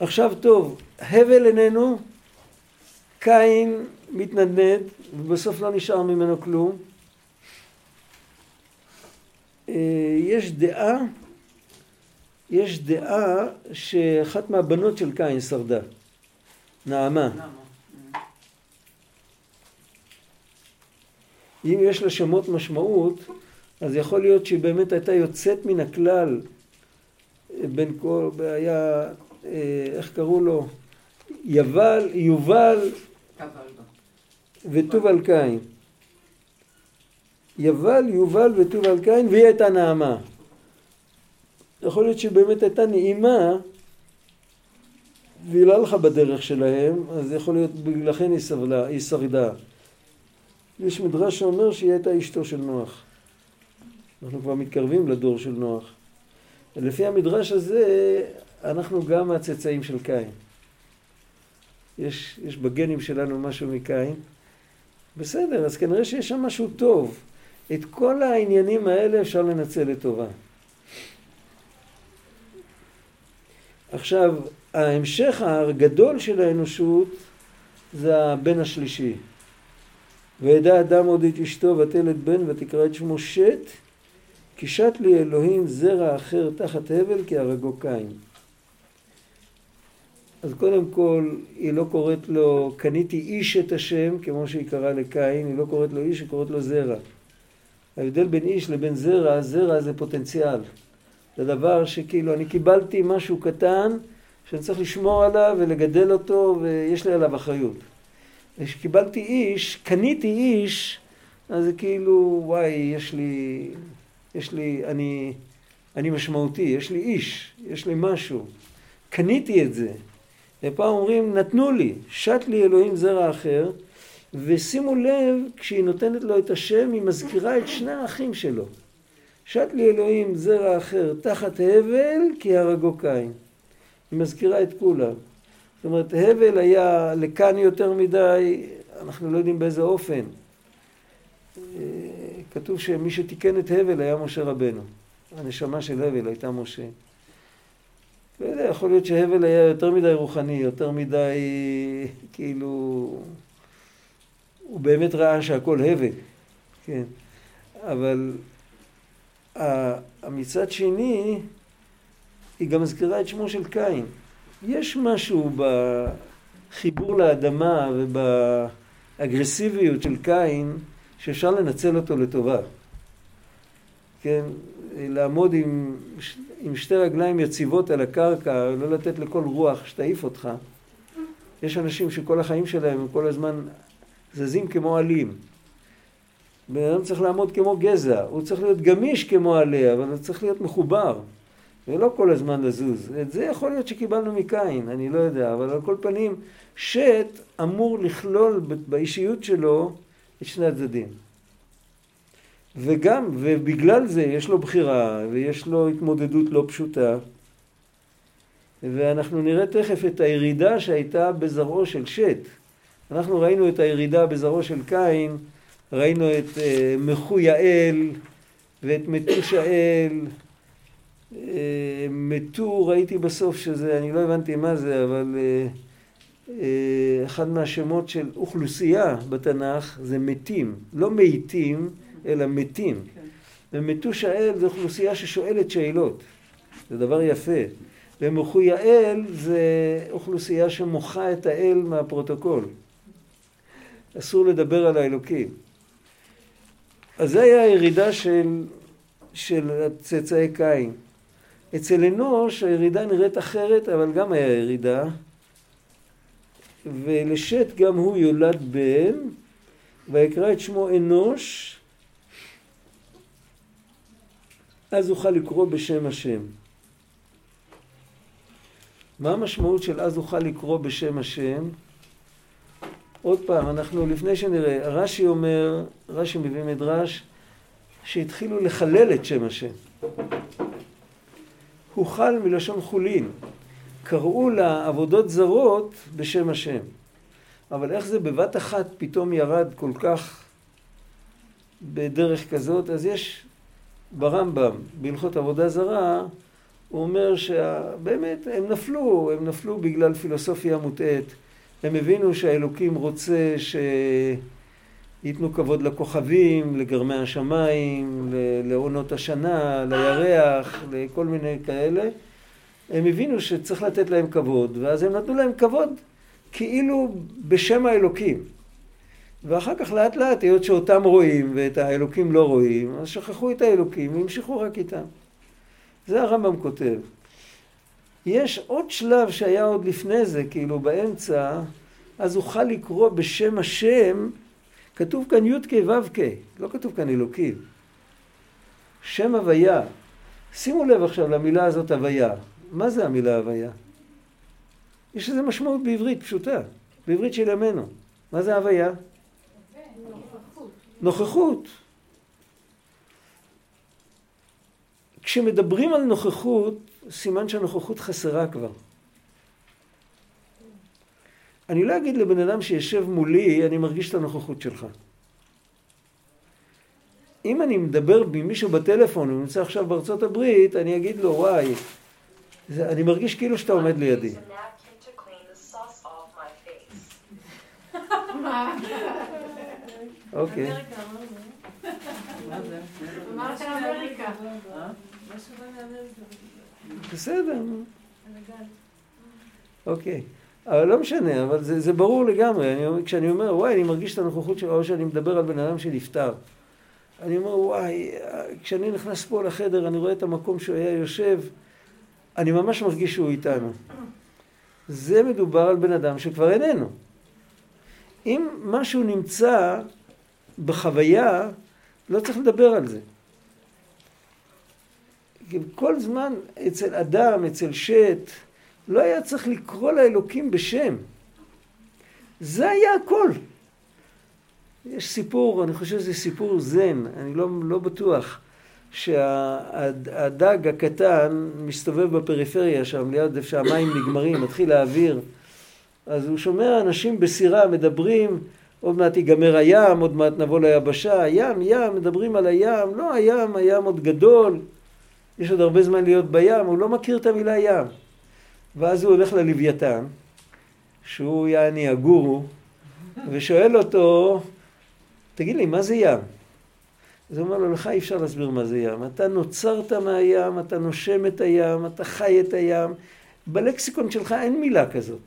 A: עכשיו טוב, הבל איננו, קין מתנדנד, ובסוף לא נשאר ממנו כלום. אה, יש דעה, יש דעה שאחת מהבנות של קין שרדה, נעמה. אם יש לה שמות משמעות, אז יכול להיות שהיא באמת הייתה יוצאת מן הכלל בין כל, היה, אה, איך קראו לו? יבל, יובל וטובל קין. יבל, יובל וטובל קין, והיא הייתה נעמה. יכול להיות שבאמת הייתה נעימה והיא לא הלכה בדרך שלהם, אז יכול להיות בגללכן היא סבלה, היא שרדה. יש מדרש שאומר שהיא הייתה אשתו של נוח. אנחנו כבר מתקרבים לדור של נוח. לפי המדרש הזה, אנחנו גם הצאצאים של קין. יש, יש בגנים שלנו משהו מקין. בסדר, אז כנראה שיש שם משהו טוב. את כל העניינים האלה אפשר לנצל לטובה. עכשיו, ההמשך הגדול של האנושות זה הבן השלישי. וידע אדם עוד את אשתו ותלת בן ותקרא את שמו שת כי שת לי אלוהים זרע אחר תחת הבל כי הרגו קין. אז קודם כל היא לא קוראת לו קניתי איש את השם כמו שהיא קראה לקין, היא לא קוראת לו איש, היא קוראת לו זרע. ההבדל בין איש לבין זרע, זרע זה פוטנציאל. זה דבר שכאילו אני קיבלתי משהו קטן שאני צריך לשמור עליו ולגדל אותו ויש לי עליו אחריות. כשקיבלתי איש, קניתי איש, אז זה כאילו וואי יש לי, יש לי, אני, אני משמעותי, יש לי איש, יש לי משהו. קניתי את זה. ופעם אומרים נתנו לי, שת לי אלוהים זרע אחר ושימו לב כשהיא נותנת לו את השם היא מזכירה את שני האחים שלו שת לי אלוהים זרע אחר תחת הבל כי הרגו קין. היא מזכירה את כולם. זאת אומרת, הבל היה לכאן יותר מדי, אנחנו לא יודעים באיזה אופן. אה, כתוב שמי שתיקן את הבל היה משה רבנו. הנשמה של הבל הייתה משה. לא יודע, יכול להיות שהבל היה יותר מדי רוחני, יותר מדי, כאילו, הוא באמת ראה שהכל הבל, כן. אבל מצד שני, היא גם מזכירה את שמו של קין. יש משהו בחיבור לאדמה ובאגרסיביות של קין שאפשר לנצל אותו לטובה. כן, לעמוד עם, עם שתי רגליים יציבות על הקרקע, לא לתת לכל רוח שתעיף אותך. יש אנשים שכל החיים שלהם הם כל הזמן זזים כמו עלים. בן אדם צריך לעמוד כמו גזע, הוא צריך להיות גמיש כמו עלה, אבל הוא צריך להיות מחובר. ולא כל הזמן לזוז. את זה יכול להיות שקיבלנו מקין, אני לא יודע, אבל על כל פנים, שת אמור לכלול באישיות שלו את שני הצדדים. וגם, ובגלל זה יש לו בחירה ויש לו התמודדות לא פשוטה. ואנחנו נראה תכף את הירידה שהייתה בזרעו של שת. אנחנו ראינו את הירידה בזרעו של קין, ראינו את uh, מחויאל ואת מתושאל אה, מתו, ראיתי בסוף שזה, אני לא הבנתי מה זה, אבל אה, אה, אחד מהשמות של אוכלוסייה בתנ"ך זה מתים, לא מאיטים, אלא מתים. כן. ומתו שאל זה אוכלוסייה ששואלת שאלות, זה דבר יפה. ומחויאל זה אוכלוסייה שמוחה את האל מהפרוטוקול. אסור לדבר על האלוקים. אז זה היה הירידה של, של צאצאי קין. אצל אנוש הירידה נראית אחרת, אבל גם היה ירידה. ולשת גם הוא יולד בן, ויקרא את שמו אנוש, אז אוכל לקרוא בשם השם. מה המשמעות של אז אוכל לקרוא בשם השם? עוד פעם, אנחנו לפני שנראה, רש"י אומר, רש"י מביא מדרש, שהתחילו לחלל את שם השם. הוחל מלשון חולין. קראו לה עבודות זרות בשם השם. אבל איך זה בבת אחת פתאום ירד כל כך בדרך כזאת? אז יש ברמב"ם, בהלכות עבודה זרה, הוא אומר שבאמת הם נפלו, הם נפלו בגלל פילוסופיה מוטעית. הם הבינו שהאלוקים רוצה שייתנו כבוד לכוכבים, לגרמי השמיים, לעונות השנה, לירח, לכל מיני כאלה. הם הבינו שצריך לתת להם כבוד, ואז הם נתנו להם כבוד כאילו בשם האלוקים. ואחר כך לאט לאט, היות שאותם רואים ואת האלוקים לא רואים, אז שכחו את האלוקים והמשיכו רק איתם. זה הרמב"ם כותב. יש עוד שלב שהיה עוד לפני זה, כאילו באמצע, אז אוכל לקרוא בשם השם, כתוב כאן י"ק ו"ק, לא כתוב כאן אלוקים. שם הוויה. שימו לב עכשיו למילה הזאת הוויה. מה זה המילה הוויה? יש לזה משמעות בעברית פשוטה, בעברית של ימינו. מה זה הוויה? נוכחות. כשמדברים על נוכחות, סימן שהנוכחות חסרה כבר. אני לא אגיד לבן אדם שישב מולי, אני מרגיש את הנוכחות שלך. אם אני מדבר עם מישהו בטלפון, הוא נמצא עכשיו בארצות הברית, אני אגיד לו, וואי, זה, אני מרגיש כאילו שאתה עומד לידי. אוקיי. בסדר. אוקיי. אבל לא משנה, אבל זה, זה ברור לגמרי. אני, כשאני אומר, וואי, אני מרגיש את הנוכחות שלו, או שאני מדבר על בן אדם שנפטר. אני אומר, וואי, כשאני נכנס פה לחדר, אני רואה את המקום שהוא היה יושב, אני ממש מרגיש שהוא איתנו. זה מדובר על בן אדם שכבר איננו. אם משהו נמצא בחוויה, לא צריך לדבר על זה. כל זמן אצל אדם, אצל שט, לא היה צריך לקרוא לאלוקים בשם. זה היה הכל. יש סיפור, אני חושב שזה סיפור זן, אני לא, לא בטוח, שהדג הקטן מסתובב בפריפריה שם, ליד איפה שהמים נגמרים, מתחיל להעביר, אז הוא שומע אנשים בסירה מדברים, עוד מעט ייגמר הים, עוד מעט נבוא ליבשה, ים, ים, מדברים על הים, לא הים, הים עוד גדול, יש עוד הרבה זמן להיות בים, הוא לא מכיר את המילה ים. ואז הוא הולך ללוויתן, שהוא יעני הגורו, ושואל אותו, תגיד לי, מה זה ים? אז הוא אומר לו, לך אי אפשר להסביר מה זה ים. אתה נוצרת מהים, אתה נושם את הים, אתה חי את הים. בלקסיקון שלך אין מילה כזאת.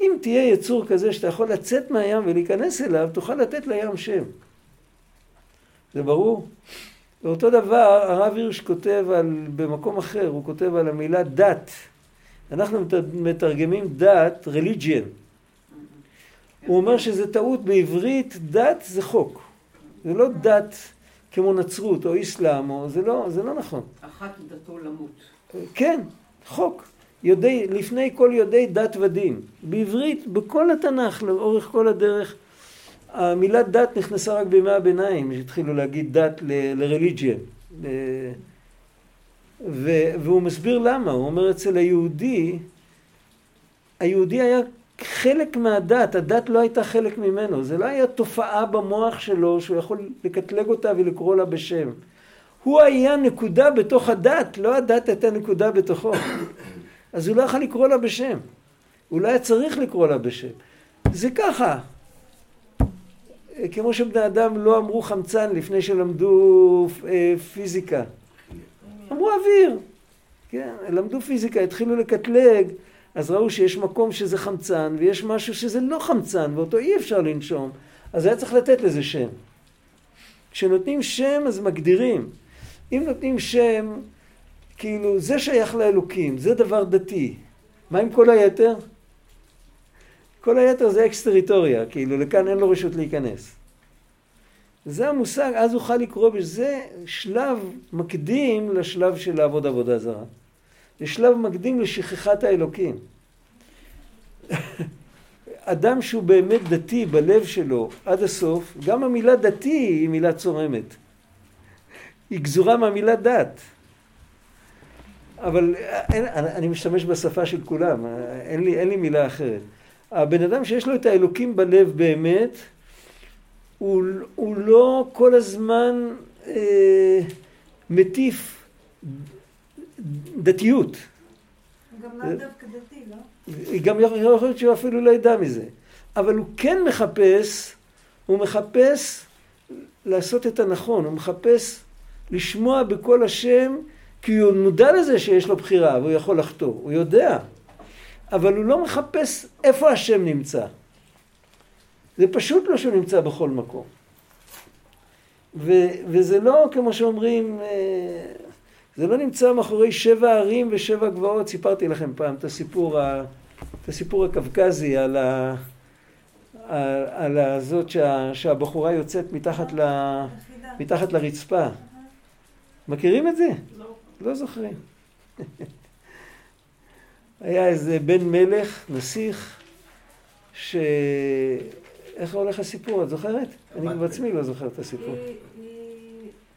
A: אם תהיה יצור כזה שאתה יכול לצאת מהים ולהיכנס אליו, תוכל לתת לים שם. זה ברור? ואותו דבר הרב הירש כותב על, במקום אחר, הוא כותב על המילה דת. אנחנו מתרגמים דת, religion. הוא אומר שזה טעות בעברית, דת זה חוק. זה לא דת כמו נצרות או אסלאם, או, זה, לא, זה לא נכון.
C: אחת דתו למות.
A: כן, חוק. יודעי, לפני כל יודעי דת ודין. בעברית, בכל התנ"ך, לאורך כל הדרך, המילה דת נכנסה רק בימי הביניים, שהתחילו להגיד דת ל-religion. והוא מסביר למה, הוא אומר אצל היהודי, היהודי היה חלק מהדת, הדת לא הייתה חלק ממנו, זה לא היה תופעה במוח שלו שהוא יכול לקטלג אותה ולקרוא לה בשם. הוא היה נקודה בתוך הדת, לא הדת הייתה נקודה בתוכו. אז הוא לא יכול לקרוא לה בשם. הוא לא היה צריך לקרוא לה בשם. זה ככה. כמו שבני אדם לא אמרו חמצן לפני שלמדו אה, פיזיקה. אמרו אוויר. כן, למדו פיזיקה, התחילו לקטלג, אז ראו שיש מקום שזה חמצן, ויש משהו שזה לא חמצן, ואותו אי אפשר לנשום. אז היה צריך לתת לזה שם. כשנותנים שם אז מגדירים. אם נותנים שם, כאילו זה שייך לאלוקים, זה דבר דתי. מה עם כל היתר? כל היתר זה אקס טריטוריה, כאילו לכאן אין לו רשות להיכנס. זה המושג, אז אוכל לקרוא בזה שלב מקדים לשלב של לעבוד עבודה זרה. זה שלב מקדים לשכחת האלוקים. אדם שהוא באמת דתי בלב שלו עד הסוף, גם המילה דתי היא מילה צורמת. היא גזורה מהמילה דת. אבל אין, אני משתמש בשפה של כולם, אין לי, אין לי מילה אחרת. הבן אדם שיש לו את האלוקים בלב באמת, הוא, הוא לא כל הזמן אה, מטיף דתיות.
B: גם לאו דווקא דתי, לא?
A: גם יכול להיות שהוא אפילו לא ידע מזה. אבל הוא כן מחפש, הוא מחפש לעשות את הנכון, הוא מחפש לשמוע בקול השם, כי הוא מודע לזה שיש לו בחירה והוא יכול לחטוא, הוא יודע. אבל הוא לא מחפש איפה השם נמצא. זה פשוט לא שהוא נמצא בכל מקום. ו, וזה לא כמו שאומרים, אה, זה לא נמצא מאחורי שבע ערים ושבע גבעות. סיפרתי לכם פעם את הסיפור, ה, את הסיפור הקווקזי על, ה, על, על הזאת שה, שהבחורה יוצאת מתחת, ל, מתחת לרצפה. מכירים את זה?
B: לא.
A: לא זוכרים. היה איזה בן מלך, נסיך, ש... איך הולך הסיפור? את זוכרת? אני בעצמי לא זוכר את הסיפור.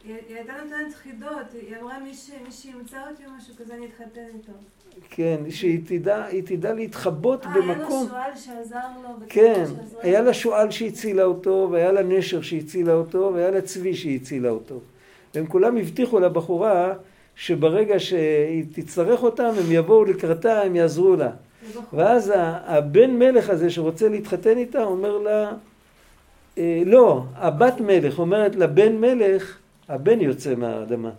B: היא הייתה נותנת חידות, היא אמרה מי שימצא אותי או משהו כזה אני אתחתן איתו.
A: כן, שהיא תדע, תדע להתחבות
B: אה,
A: במקום.
B: היה לה שועל שעזר לו.
A: כן, היה לה שועל שהצילה אותו, והיה לה נשר שהצילה אותו, והיה לה צבי שהצילה אותו. והם כולם הבטיחו לבחורה שברגע שהיא תצטרך אותם, הם יבואו לקראתה, הם יעזרו לה. ואז הבן מלך הזה שרוצה להתחתן איתה אומר לה, אה, לא, הבת מלך אומרת לבן מלך, הבן יוצא מהאדמה.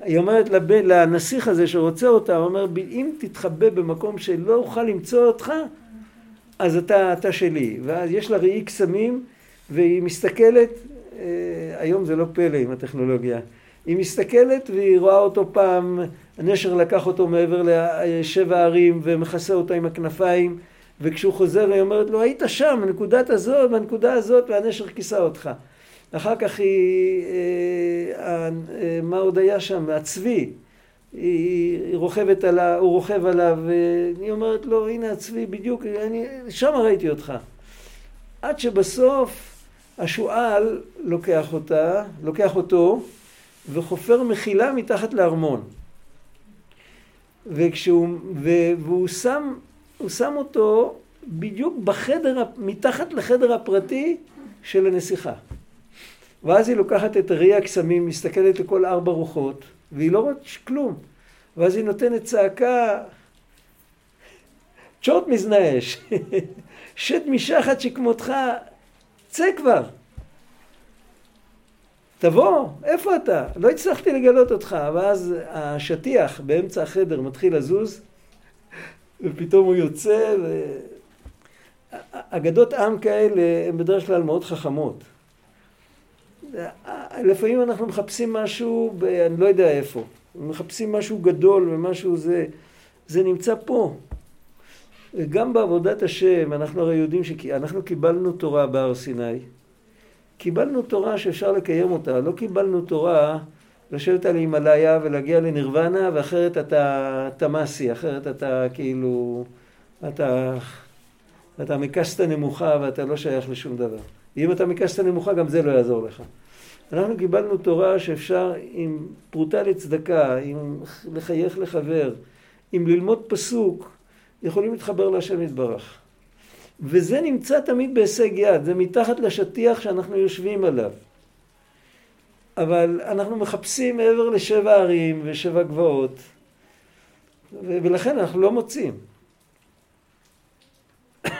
A: היא אומרת לבן, לנסיך הזה שרוצה אותה, הוא אומר, אם תתחבא במקום שלא אוכל למצוא אותך, אז אתה, אתה שלי. ואז יש לה ראי קסמים, והיא מסתכלת, אה, היום זה לא פלא עם הטכנולוגיה, היא מסתכלת והיא רואה אותו פעם, הנשר לקח אותו מעבר לשבע ערים ומכסה אותו עם הכנפיים, וכשהוא חוזר היא אומרת לו, היית שם, בנקודת הזאת, בנקודה הזאת, והנשר כיסה אותך. אחר כך היא, אה, אה, מה עוד היה שם? הצבי. היא רוכבת עליו, הוא רוכב עליו, והיא אומרת לו, הנה הצבי, בדיוק, אני, שם ראיתי אותך. עד שבסוף השועל לוקח אותה, לוקח אותו, וחופר מחילה מתחת לארמון. וכשהוא, והוא שם, הוא שם אותו בדיוק בחדר, מתחת לחדר הפרטי של הנסיכה. ואז היא לוקחת את ראי הקסמים, מסתכלת לכל ארבע רוחות, והיא לא רואה כלום. ואז היא נותנת צעקה, צ'ורט מזנאש, שת משחת שכמותך, צא כבר. תבוא, איפה אתה? לא הצלחתי לגלות אותך. ואז השטיח באמצע החדר מתחיל לזוז, ופתאום הוא יוצא, ו... אגדות עם כאלה הן בדרך כלל מאוד חכמות. לפעמים אנחנו מחפשים משהו, ב... אני לא יודע איפה. מחפשים משהו גדול ומשהו זה, זה נמצא פה. גם בעבודת השם, אנחנו הרי יודעים שאנחנו קיבלנו תורה בהר סיני. קיבלנו תורה שאפשר לקיים אותה, לא קיבלנו תורה לשבת על הימלאיה ולהגיע לנירוונה ואחרת אתה תמאסי, אחרת אתה כאילו, אתה, אתה מקסטה נמוכה ואתה לא שייך לשום דבר. אם אתה מקסטה נמוכה גם זה לא יעזור לך. אנחנו קיבלנו תורה שאפשר עם פרוטה לצדקה, עם לחייך לחבר, עם ללמוד פסוק, יכולים להתחבר להשם יתברך. וזה נמצא תמיד בהישג יד, זה מתחת לשטיח שאנחנו יושבים עליו. אבל אנחנו מחפשים מעבר לשבע ערים ושבע גבעות, ולכן אנחנו לא מוצאים.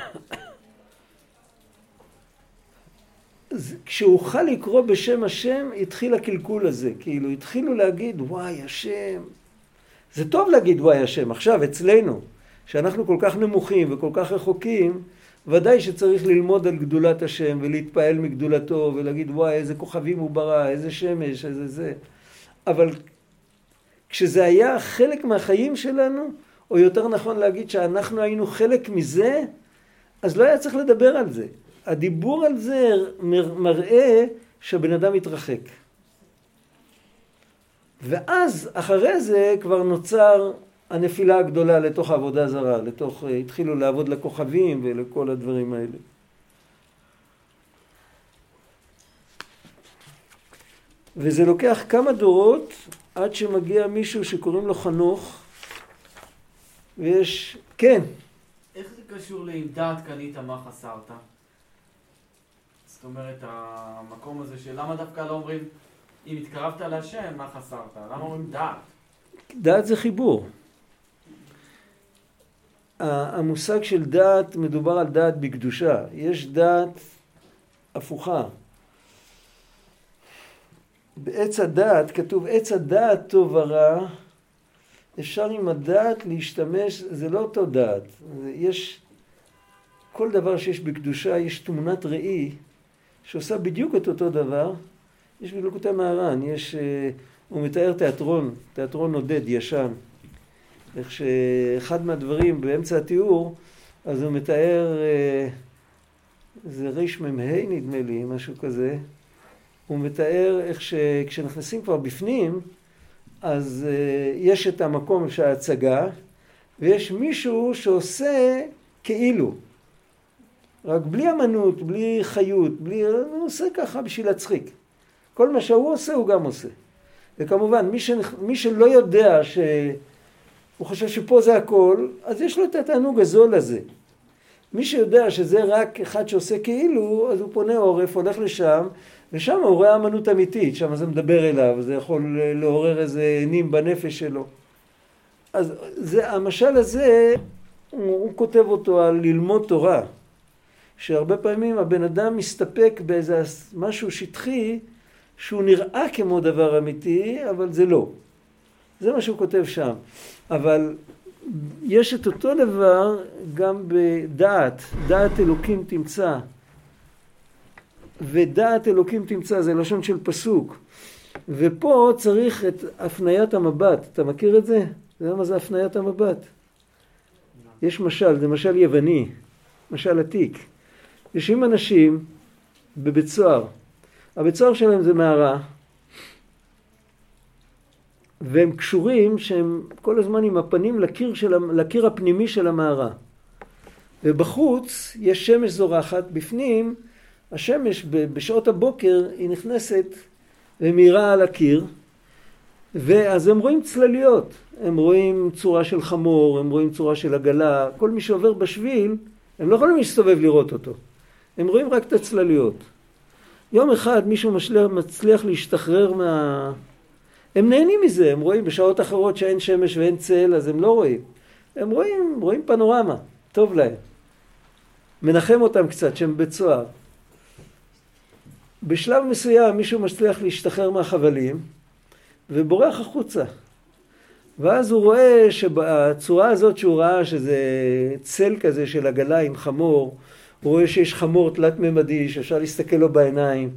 A: כשאוכל לקרוא בשם השם, התחיל הקלקול הזה. כאילו, התחילו להגיד, וואי, השם. זה טוב להגיד וואי, השם. עכשיו, אצלנו, שאנחנו כל כך נמוכים וכל כך רחוקים, ודאי שצריך ללמוד על גדולת השם ולהתפעל מגדולתו ולהגיד וואי איזה כוכבים הוא ברא, איזה שמש, איזה זה. אבל כשזה היה חלק מהחיים שלנו, או יותר נכון להגיד שאנחנו היינו חלק מזה, אז לא היה צריך לדבר על זה. הדיבור על זה מראה שהבן אדם מתרחק. ואז אחרי זה כבר נוצר הנפילה הגדולה לתוך העבודה זרה, לתוך, אה, התחילו לעבוד לכוכבים ולכל הדברים האלה. וזה לוקח כמה דורות עד שמגיע מישהו שקוראים לו חנוך, ויש, כן.
C: איך זה קשור ל"עם דעת קנית מה חסרת"? זאת אומרת, המקום הזה של למה דווקא לא אומרים אם התקרבת להשם, מה חסרת? למה אומרים דעת?
A: דעת זה חיבור. המושג של דעת, מדובר על דעת בקדושה. יש דעת הפוכה. בעץ הדעת כתוב עץ הדעת טוב ורע, אפשר עם הדעת להשתמש, זה לא אותו דעת. יש, כל דבר שיש בקדושה יש תמונת ראי שעושה בדיוק את אותו דבר. יש בלוקותי מהר"ן, יש, אה, הוא מתאר תיאטרון, תיאטרון עודד ישן. איך שאחד מהדברים באמצע התיאור, אז הוא מתאר, אה, זה רמ"ה נדמה לי, משהו כזה, הוא מתאר איך שכשנכנסים כבר בפנים, אז אה, יש את המקום של ההצגה, ויש מישהו שעושה כאילו. רק בלי אמנות, בלי חיות, בלי... הוא עושה ככה בשביל להצחיק. כל מה שהוא עושה, הוא גם עושה. וכמובן, מי, שנכ... מי שלא יודע ש... הוא חושב שפה זה הכל, אז יש לו את התענוג הזול הזה. מי שיודע שזה רק אחד שעושה כאילו, אז הוא פונה עורף, הולך לשם, ושם הוא רואה אמנות אמיתית, שם זה מדבר אליו, זה יכול לעורר איזה נים בנפש שלו. אז זה, המשל הזה, הוא, הוא כותב אותו על ללמוד תורה, שהרבה פעמים הבן אדם מסתפק באיזה משהו שטחי, שהוא נראה כמו דבר אמיתי, אבל זה לא. זה מה שהוא כותב שם. אבל יש את אותו דבר גם בדעת, דעת אלוקים תמצא. ודעת אלוקים תמצא, זה לשון של פסוק. ופה צריך את הפניית המבט. אתה מכיר את זה? אתה יודע מה זה הפניית המבט? יש משל, זה משל יווני, משל עתיק. יושבים אנשים בבית סוהר. הבית סוהר שלהם זה מערה, והם קשורים שהם כל הזמן עם הפנים לקיר, של, לקיר הפנימי של המערה. ובחוץ יש שמש זורחת, בפנים השמש בשעות הבוקר היא נכנסת ומאירה על הקיר, ואז הם רואים צלליות, הם רואים צורה של חמור, הם רואים צורה של עגלה, כל מי שעובר בשביל, הם לא יכולים להסתובב לראות אותו, הם רואים רק את הצלליות. יום אחד מישהו משליח, מצליח להשתחרר מה... הם נהנים מזה, הם רואים בשעות אחרות שאין שמש ואין צל, אז הם לא רואים. הם רואים, רואים פנורמה, טוב להם. מנחם אותם קצת שהם בבית סוהר. בשלב מסוים מישהו מצליח להשתחרר מהחבלים ובורח החוצה. ואז הוא רואה שבצורה הזאת שהוא ראה שזה צל כזה של עגלה עם חמור, הוא רואה שיש חמור תלת-ממדי שאפשר להסתכל לו בעיניים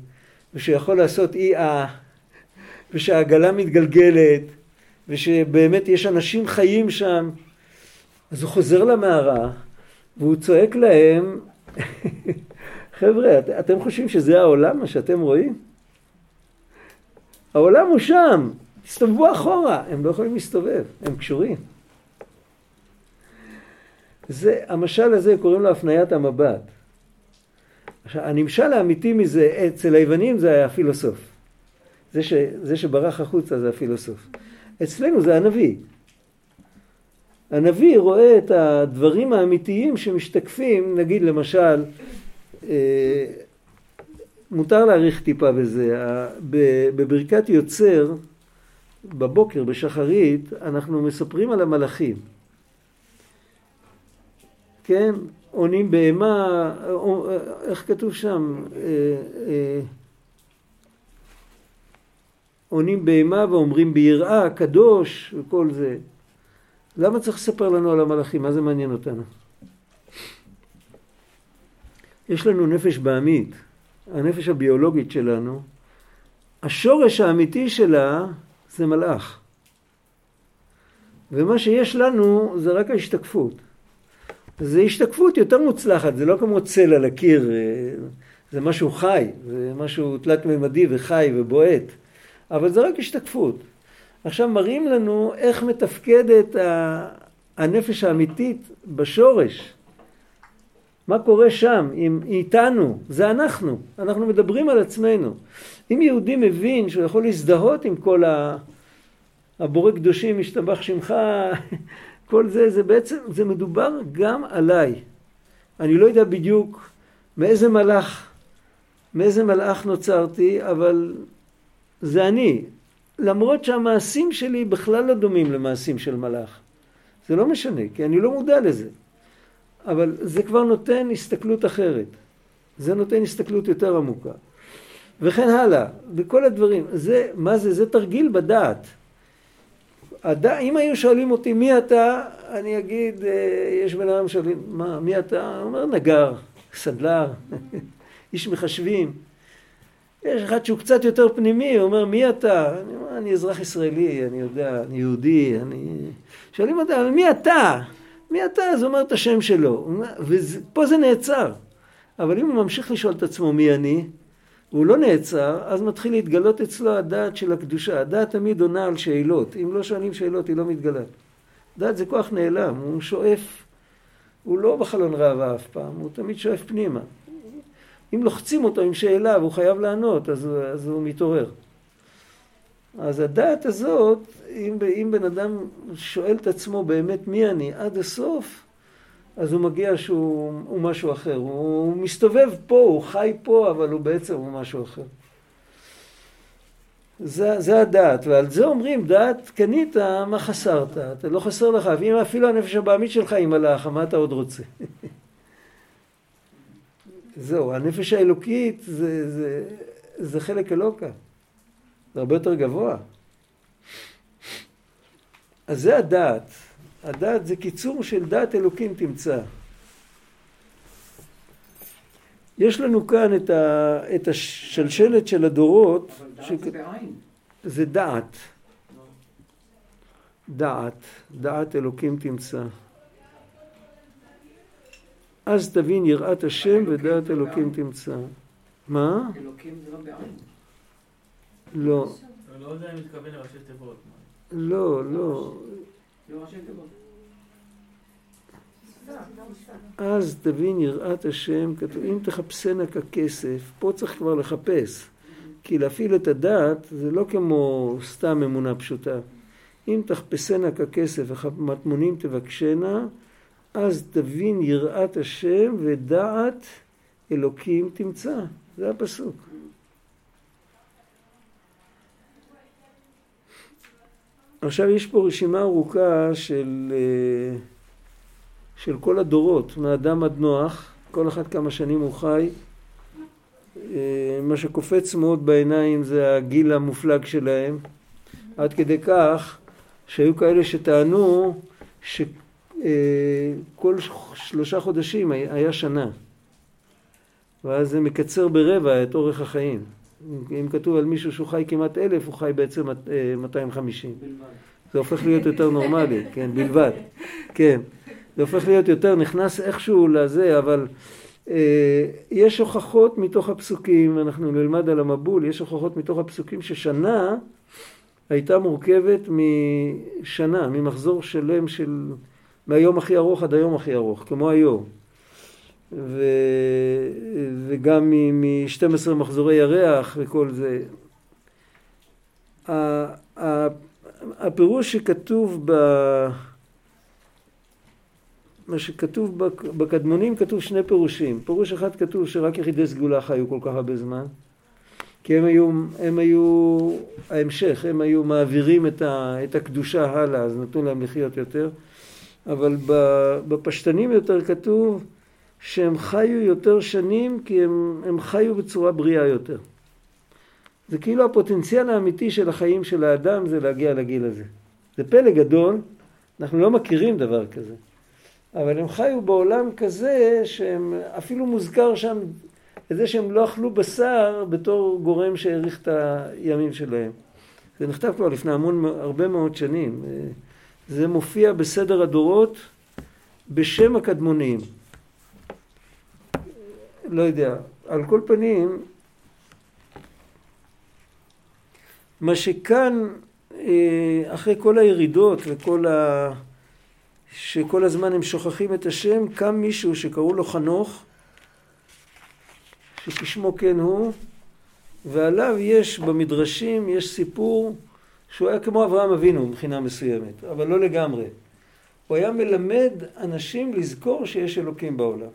A: ושיכול לעשות אי-אה ושהעגלה מתגלגלת ושבאמת יש אנשים חיים שם. אז הוא חוזר למערה והוא צועק להם חבר'ה, את, אתם חושבים שזה העולם, מה שאתם רואים? העולם הוא שם, תסתובבו אחורה. הם לא יכולים להסתובב, הם קשורים. זה, המשל הזה קוראים לו הפניית המבט. עכשיו, הנמשל האמיתי מזה, אצל היוונים זה היה הפילוסוף. זה, ש, זה שברח החוצה זה הפילוסוף. אצלנו זה הנביא. הנביא רואה את הדברים האמיתיים שמשתקפים, נגיד למשל, אה, מותר להעריך טיפה בזה. בברכת יוצר, בבוקר, בשחרית, אנחנו מספרים על המלאכים. כן? עונים בהמה, איך כתוב שם? אה, אה, עונים בהמה ואומרים ביראה, קדוש וכל זה. למה צריך לספר לנו על המלאכים? מה זה מעניין אותנו? יש לנו נפש בעמית, הנפש הביולוגית שלנו, השורש האמיתי שלה זה מלאך. ומה שיש לנו זה רק ההשתקפות. זו השתקפות יותר מוצלחת, זה לא כמו צל על הקיר, זה משהו חי, זה משהו תלת-ממדי וחי ובועט, אבל זה רק השתקפות. עכשיו מראים לנו איך מתפקדת הנפש האמיתית בשורש. מה קורה שם, עם, איתנו, זה אנחנו, אנחנו מדברים על עצמנו. אם יהודי מבין שהוא יכול להזדהות עם כל ה... הבורא קדושים, משתבח שמך, כל זה, זה בעצם, זה מדובר גם עליי. אני לא יודע בדיוק מאיזה מלאך, מאיזה מלאך נוצרתי, אבל זה אני. למרות שהמעשים שלי בכלל לא דומים למעשים של מלאך. זה לא משנה, כי אני לא מודע לזה. אבל זה כבר נותן הסתכלות אחרת. זה נותן הסתכלות יותר עמוקה. וכן הלאה, וכל הדברים. זה, מה זה? זה תרגיל בדעת. הד... אם היו שואלים אותי מי אתה, אני אגיד, אה, יש בן אדם שואלים, מה, מי אתה? הוא אומר נגר, סדלר, איש מחשבים. יש אחד שהוא קצת יותר פנימי, הוא אומר, מי אתה? אני אומר, אני אזרח ישראלי, אני יודע, אני יהודי, אני... שואלים אותה, מי אתה? מי אתה? אז הוא אומר את השם שלו. ופה זה נעצר. אבל אם הוא ממשיך לשאול את עצמו מי אני, והוא לא נעצר, אז מתחיל להתגלות אצלו הדעת של הקדושה. הדעת תמיד עונה על שאלות. אם לא שואלים שאלות, היא לא מתגלה. דעת זה כוח נעלם, הוא שואף, הוא לא בחלון ראווה אף פעם, הוא תמיד שואף פנימה. אם לוחצים אותו עם שאלה והוא חייב לענות, אז, אז הוא מתעורר. אז הדעת הזאת, אם, אם בן אדם שואל את עצמו באמת מי אני עד הסוף, אז הוא מגיע שהוא משהו אחר. הוא מסתובב פה, הוא חי פה, אבל הוא בעצם הוא משהו אחר. זה, זה הדעת, ועל זה אומרים, דעת קנית, מה חסרת? אתה לא חסר לך, ואם אפילו הנפש הבעמית שלך היא מלאך, מה אתה עוד רוצה? זהו, הנפש האלוקית זה, זה, זה חלק אלוקה. זה הרבה יותר גבוה. אז זה הדעת. הדעת זה קיצור של דעת אלוקים תמצא. יש לנו כאן את, ה, את השלשלת של הדורות.
C: אבל דעת ש... זה בעין.
A: זה דעת. דעת. דעת אלוקים תמצא. אז תבין יראת השם ודעת אלוקים תמצא. מה?
C: אלוקים זה לא בעין.
A: לא.
C: אני לא יודע אם מתכוון לראשי תיבות.
A: לא, לא.
C: לא ראשי תיבות.
A: אז תבין יראת השם, כתוב, אם תחפשנה ככסף, פה צריך כבר לחפש. כי להפעיל את הדעת זה לא כמו סתם אמונה פשוטה. אם תחפשנה ככסף ומטמונים תבקשנה, אז תבין יראת השם ודעת אלוקים תמצא. זה הפסוק. עכשיו יש פה רשימה ארוכה של, אה, של כל הדורות, מאדם עד נוח, כל אחד כמה שנים הוא חי. אה, מה שקופץ מאוד בעיניים זה הגיל המופלג שלהם, עד כדי כך שהיו כאלה שטענו שכל שלושה חודשים היה שנה, ואז זה מקצר ברבע את אורך החיים. אם כתוב על מישהו שהוא חי כמעט אלף, הוא חי בעצם 250. בלבד. זה הופך להיות יותר נורמלי, כן, בלבד. כן. זה הופך להיות יותר, נכנס איכשהו לזה, אבל אה, יש הוכחות מתוך הפסוקים, אנחנו נלמד על המבול, יש הוכחות מתוך הפסוקים ששנה הייתה מורכבת משנה, ממחזור שלם של, מהיום הכי ארוך עד היום הכי ארוך, כמו היום. ו... וגם מ-12 מחזורי ירח וכל זה. הפירוש שכתוב ב... מה שכתוב בקדמונים כתוב שני פירושים. פירוש אחד כתוב שרק יחידי סגולה חיו כל כך הרבה זמן. כי הם היו, הם היו ההמשך, הם היו מעבירים את, ה, את הקדושה הלאה, אז נתנו להם לחיות יותר. אבל בפשטנים יותר כתוב שהם חיו יותר שנים כי הם, הם חיו בצורה בריאה יותר. זה כאילו הפוטנציאל האמיתי של החיים של האדם זה להגיע לגיל הזה. זה פלא גדול, אנחנו לא מכירים דבר כזה. אבל הם חיו בעולם כזה שהם אפילו מוזכר שם את זה שהם לא אכלו בשר בתור גורם שהאריך את הימים שלהם. זה נכתב כבר לפני המון, הרבה מאוד שנים. זה מופיע בסדר הדורות בשם הקדמונים. לא יודע. על כל פנים, מה שכאן, אה, אחרי כל הירידות וכל ה... שכל הזמן הם שוכחים את השם, קם מישהו שקראו לו חנוך, שכשמו כן הוא, ועליו יש במדרשים, יש סיפור שהוא היה כמו אברהם אבינו מבחינה מסוימת, אבל לא לגמרי. הוא היה מלמד אנשים לזכור שיש אלוקים בעולם.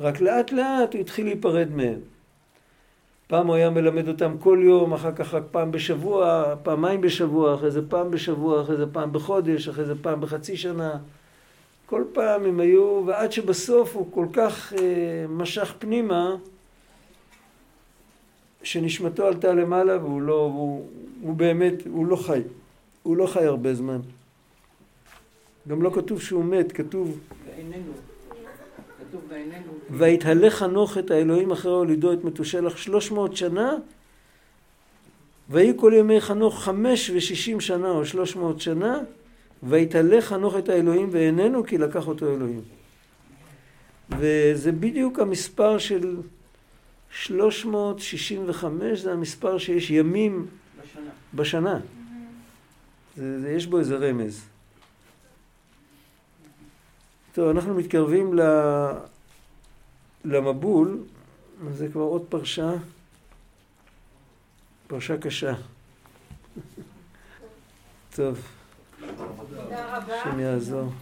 A: רק לאט לאט הוא התחיל להיפרד מהם. פעם הוא היה מלמד אותם כל יום, אחר כך רק פעם בשבוע, פעמיים בשבוע, אחרי זה פעם בשבוע, אחרי זה פעם בחודש, אחרי זה פעם בחצי שנה. כל פעם הם היו, ועד שבסוף הוא כל כך אה, משך פנימה, שנשמתו עלתה למעלה והוא לא, הוא, הוא באמת, הוא לא חי. הוא לא חי הרבה זמן. גם לא כתוב שהוא מת, כתוב...
D: ואיננו. כתוב ואיננו.
A: ויתהלך חנוך את האלוהים אחרי הולידו את מתושלח שלוש מאות שנה ויהי כל ימי חנוך חמש ושישים שנה או שלוש מאות שנה ויתהלך חנוך את האלוהים ואיננו כי לקח אותו אלוהים. וזה בדיוק המספר של 365, זה המספר שיש ימים
D: בשנה.
A: בשנה. זה, זה, יש בו איזה רמז. טוב, אנחנו מתקרבים ל... למבול, זה כבר עוד פרשה, פרשה קשה. טוב,
B: תודה רבה.
A: השם יעזור.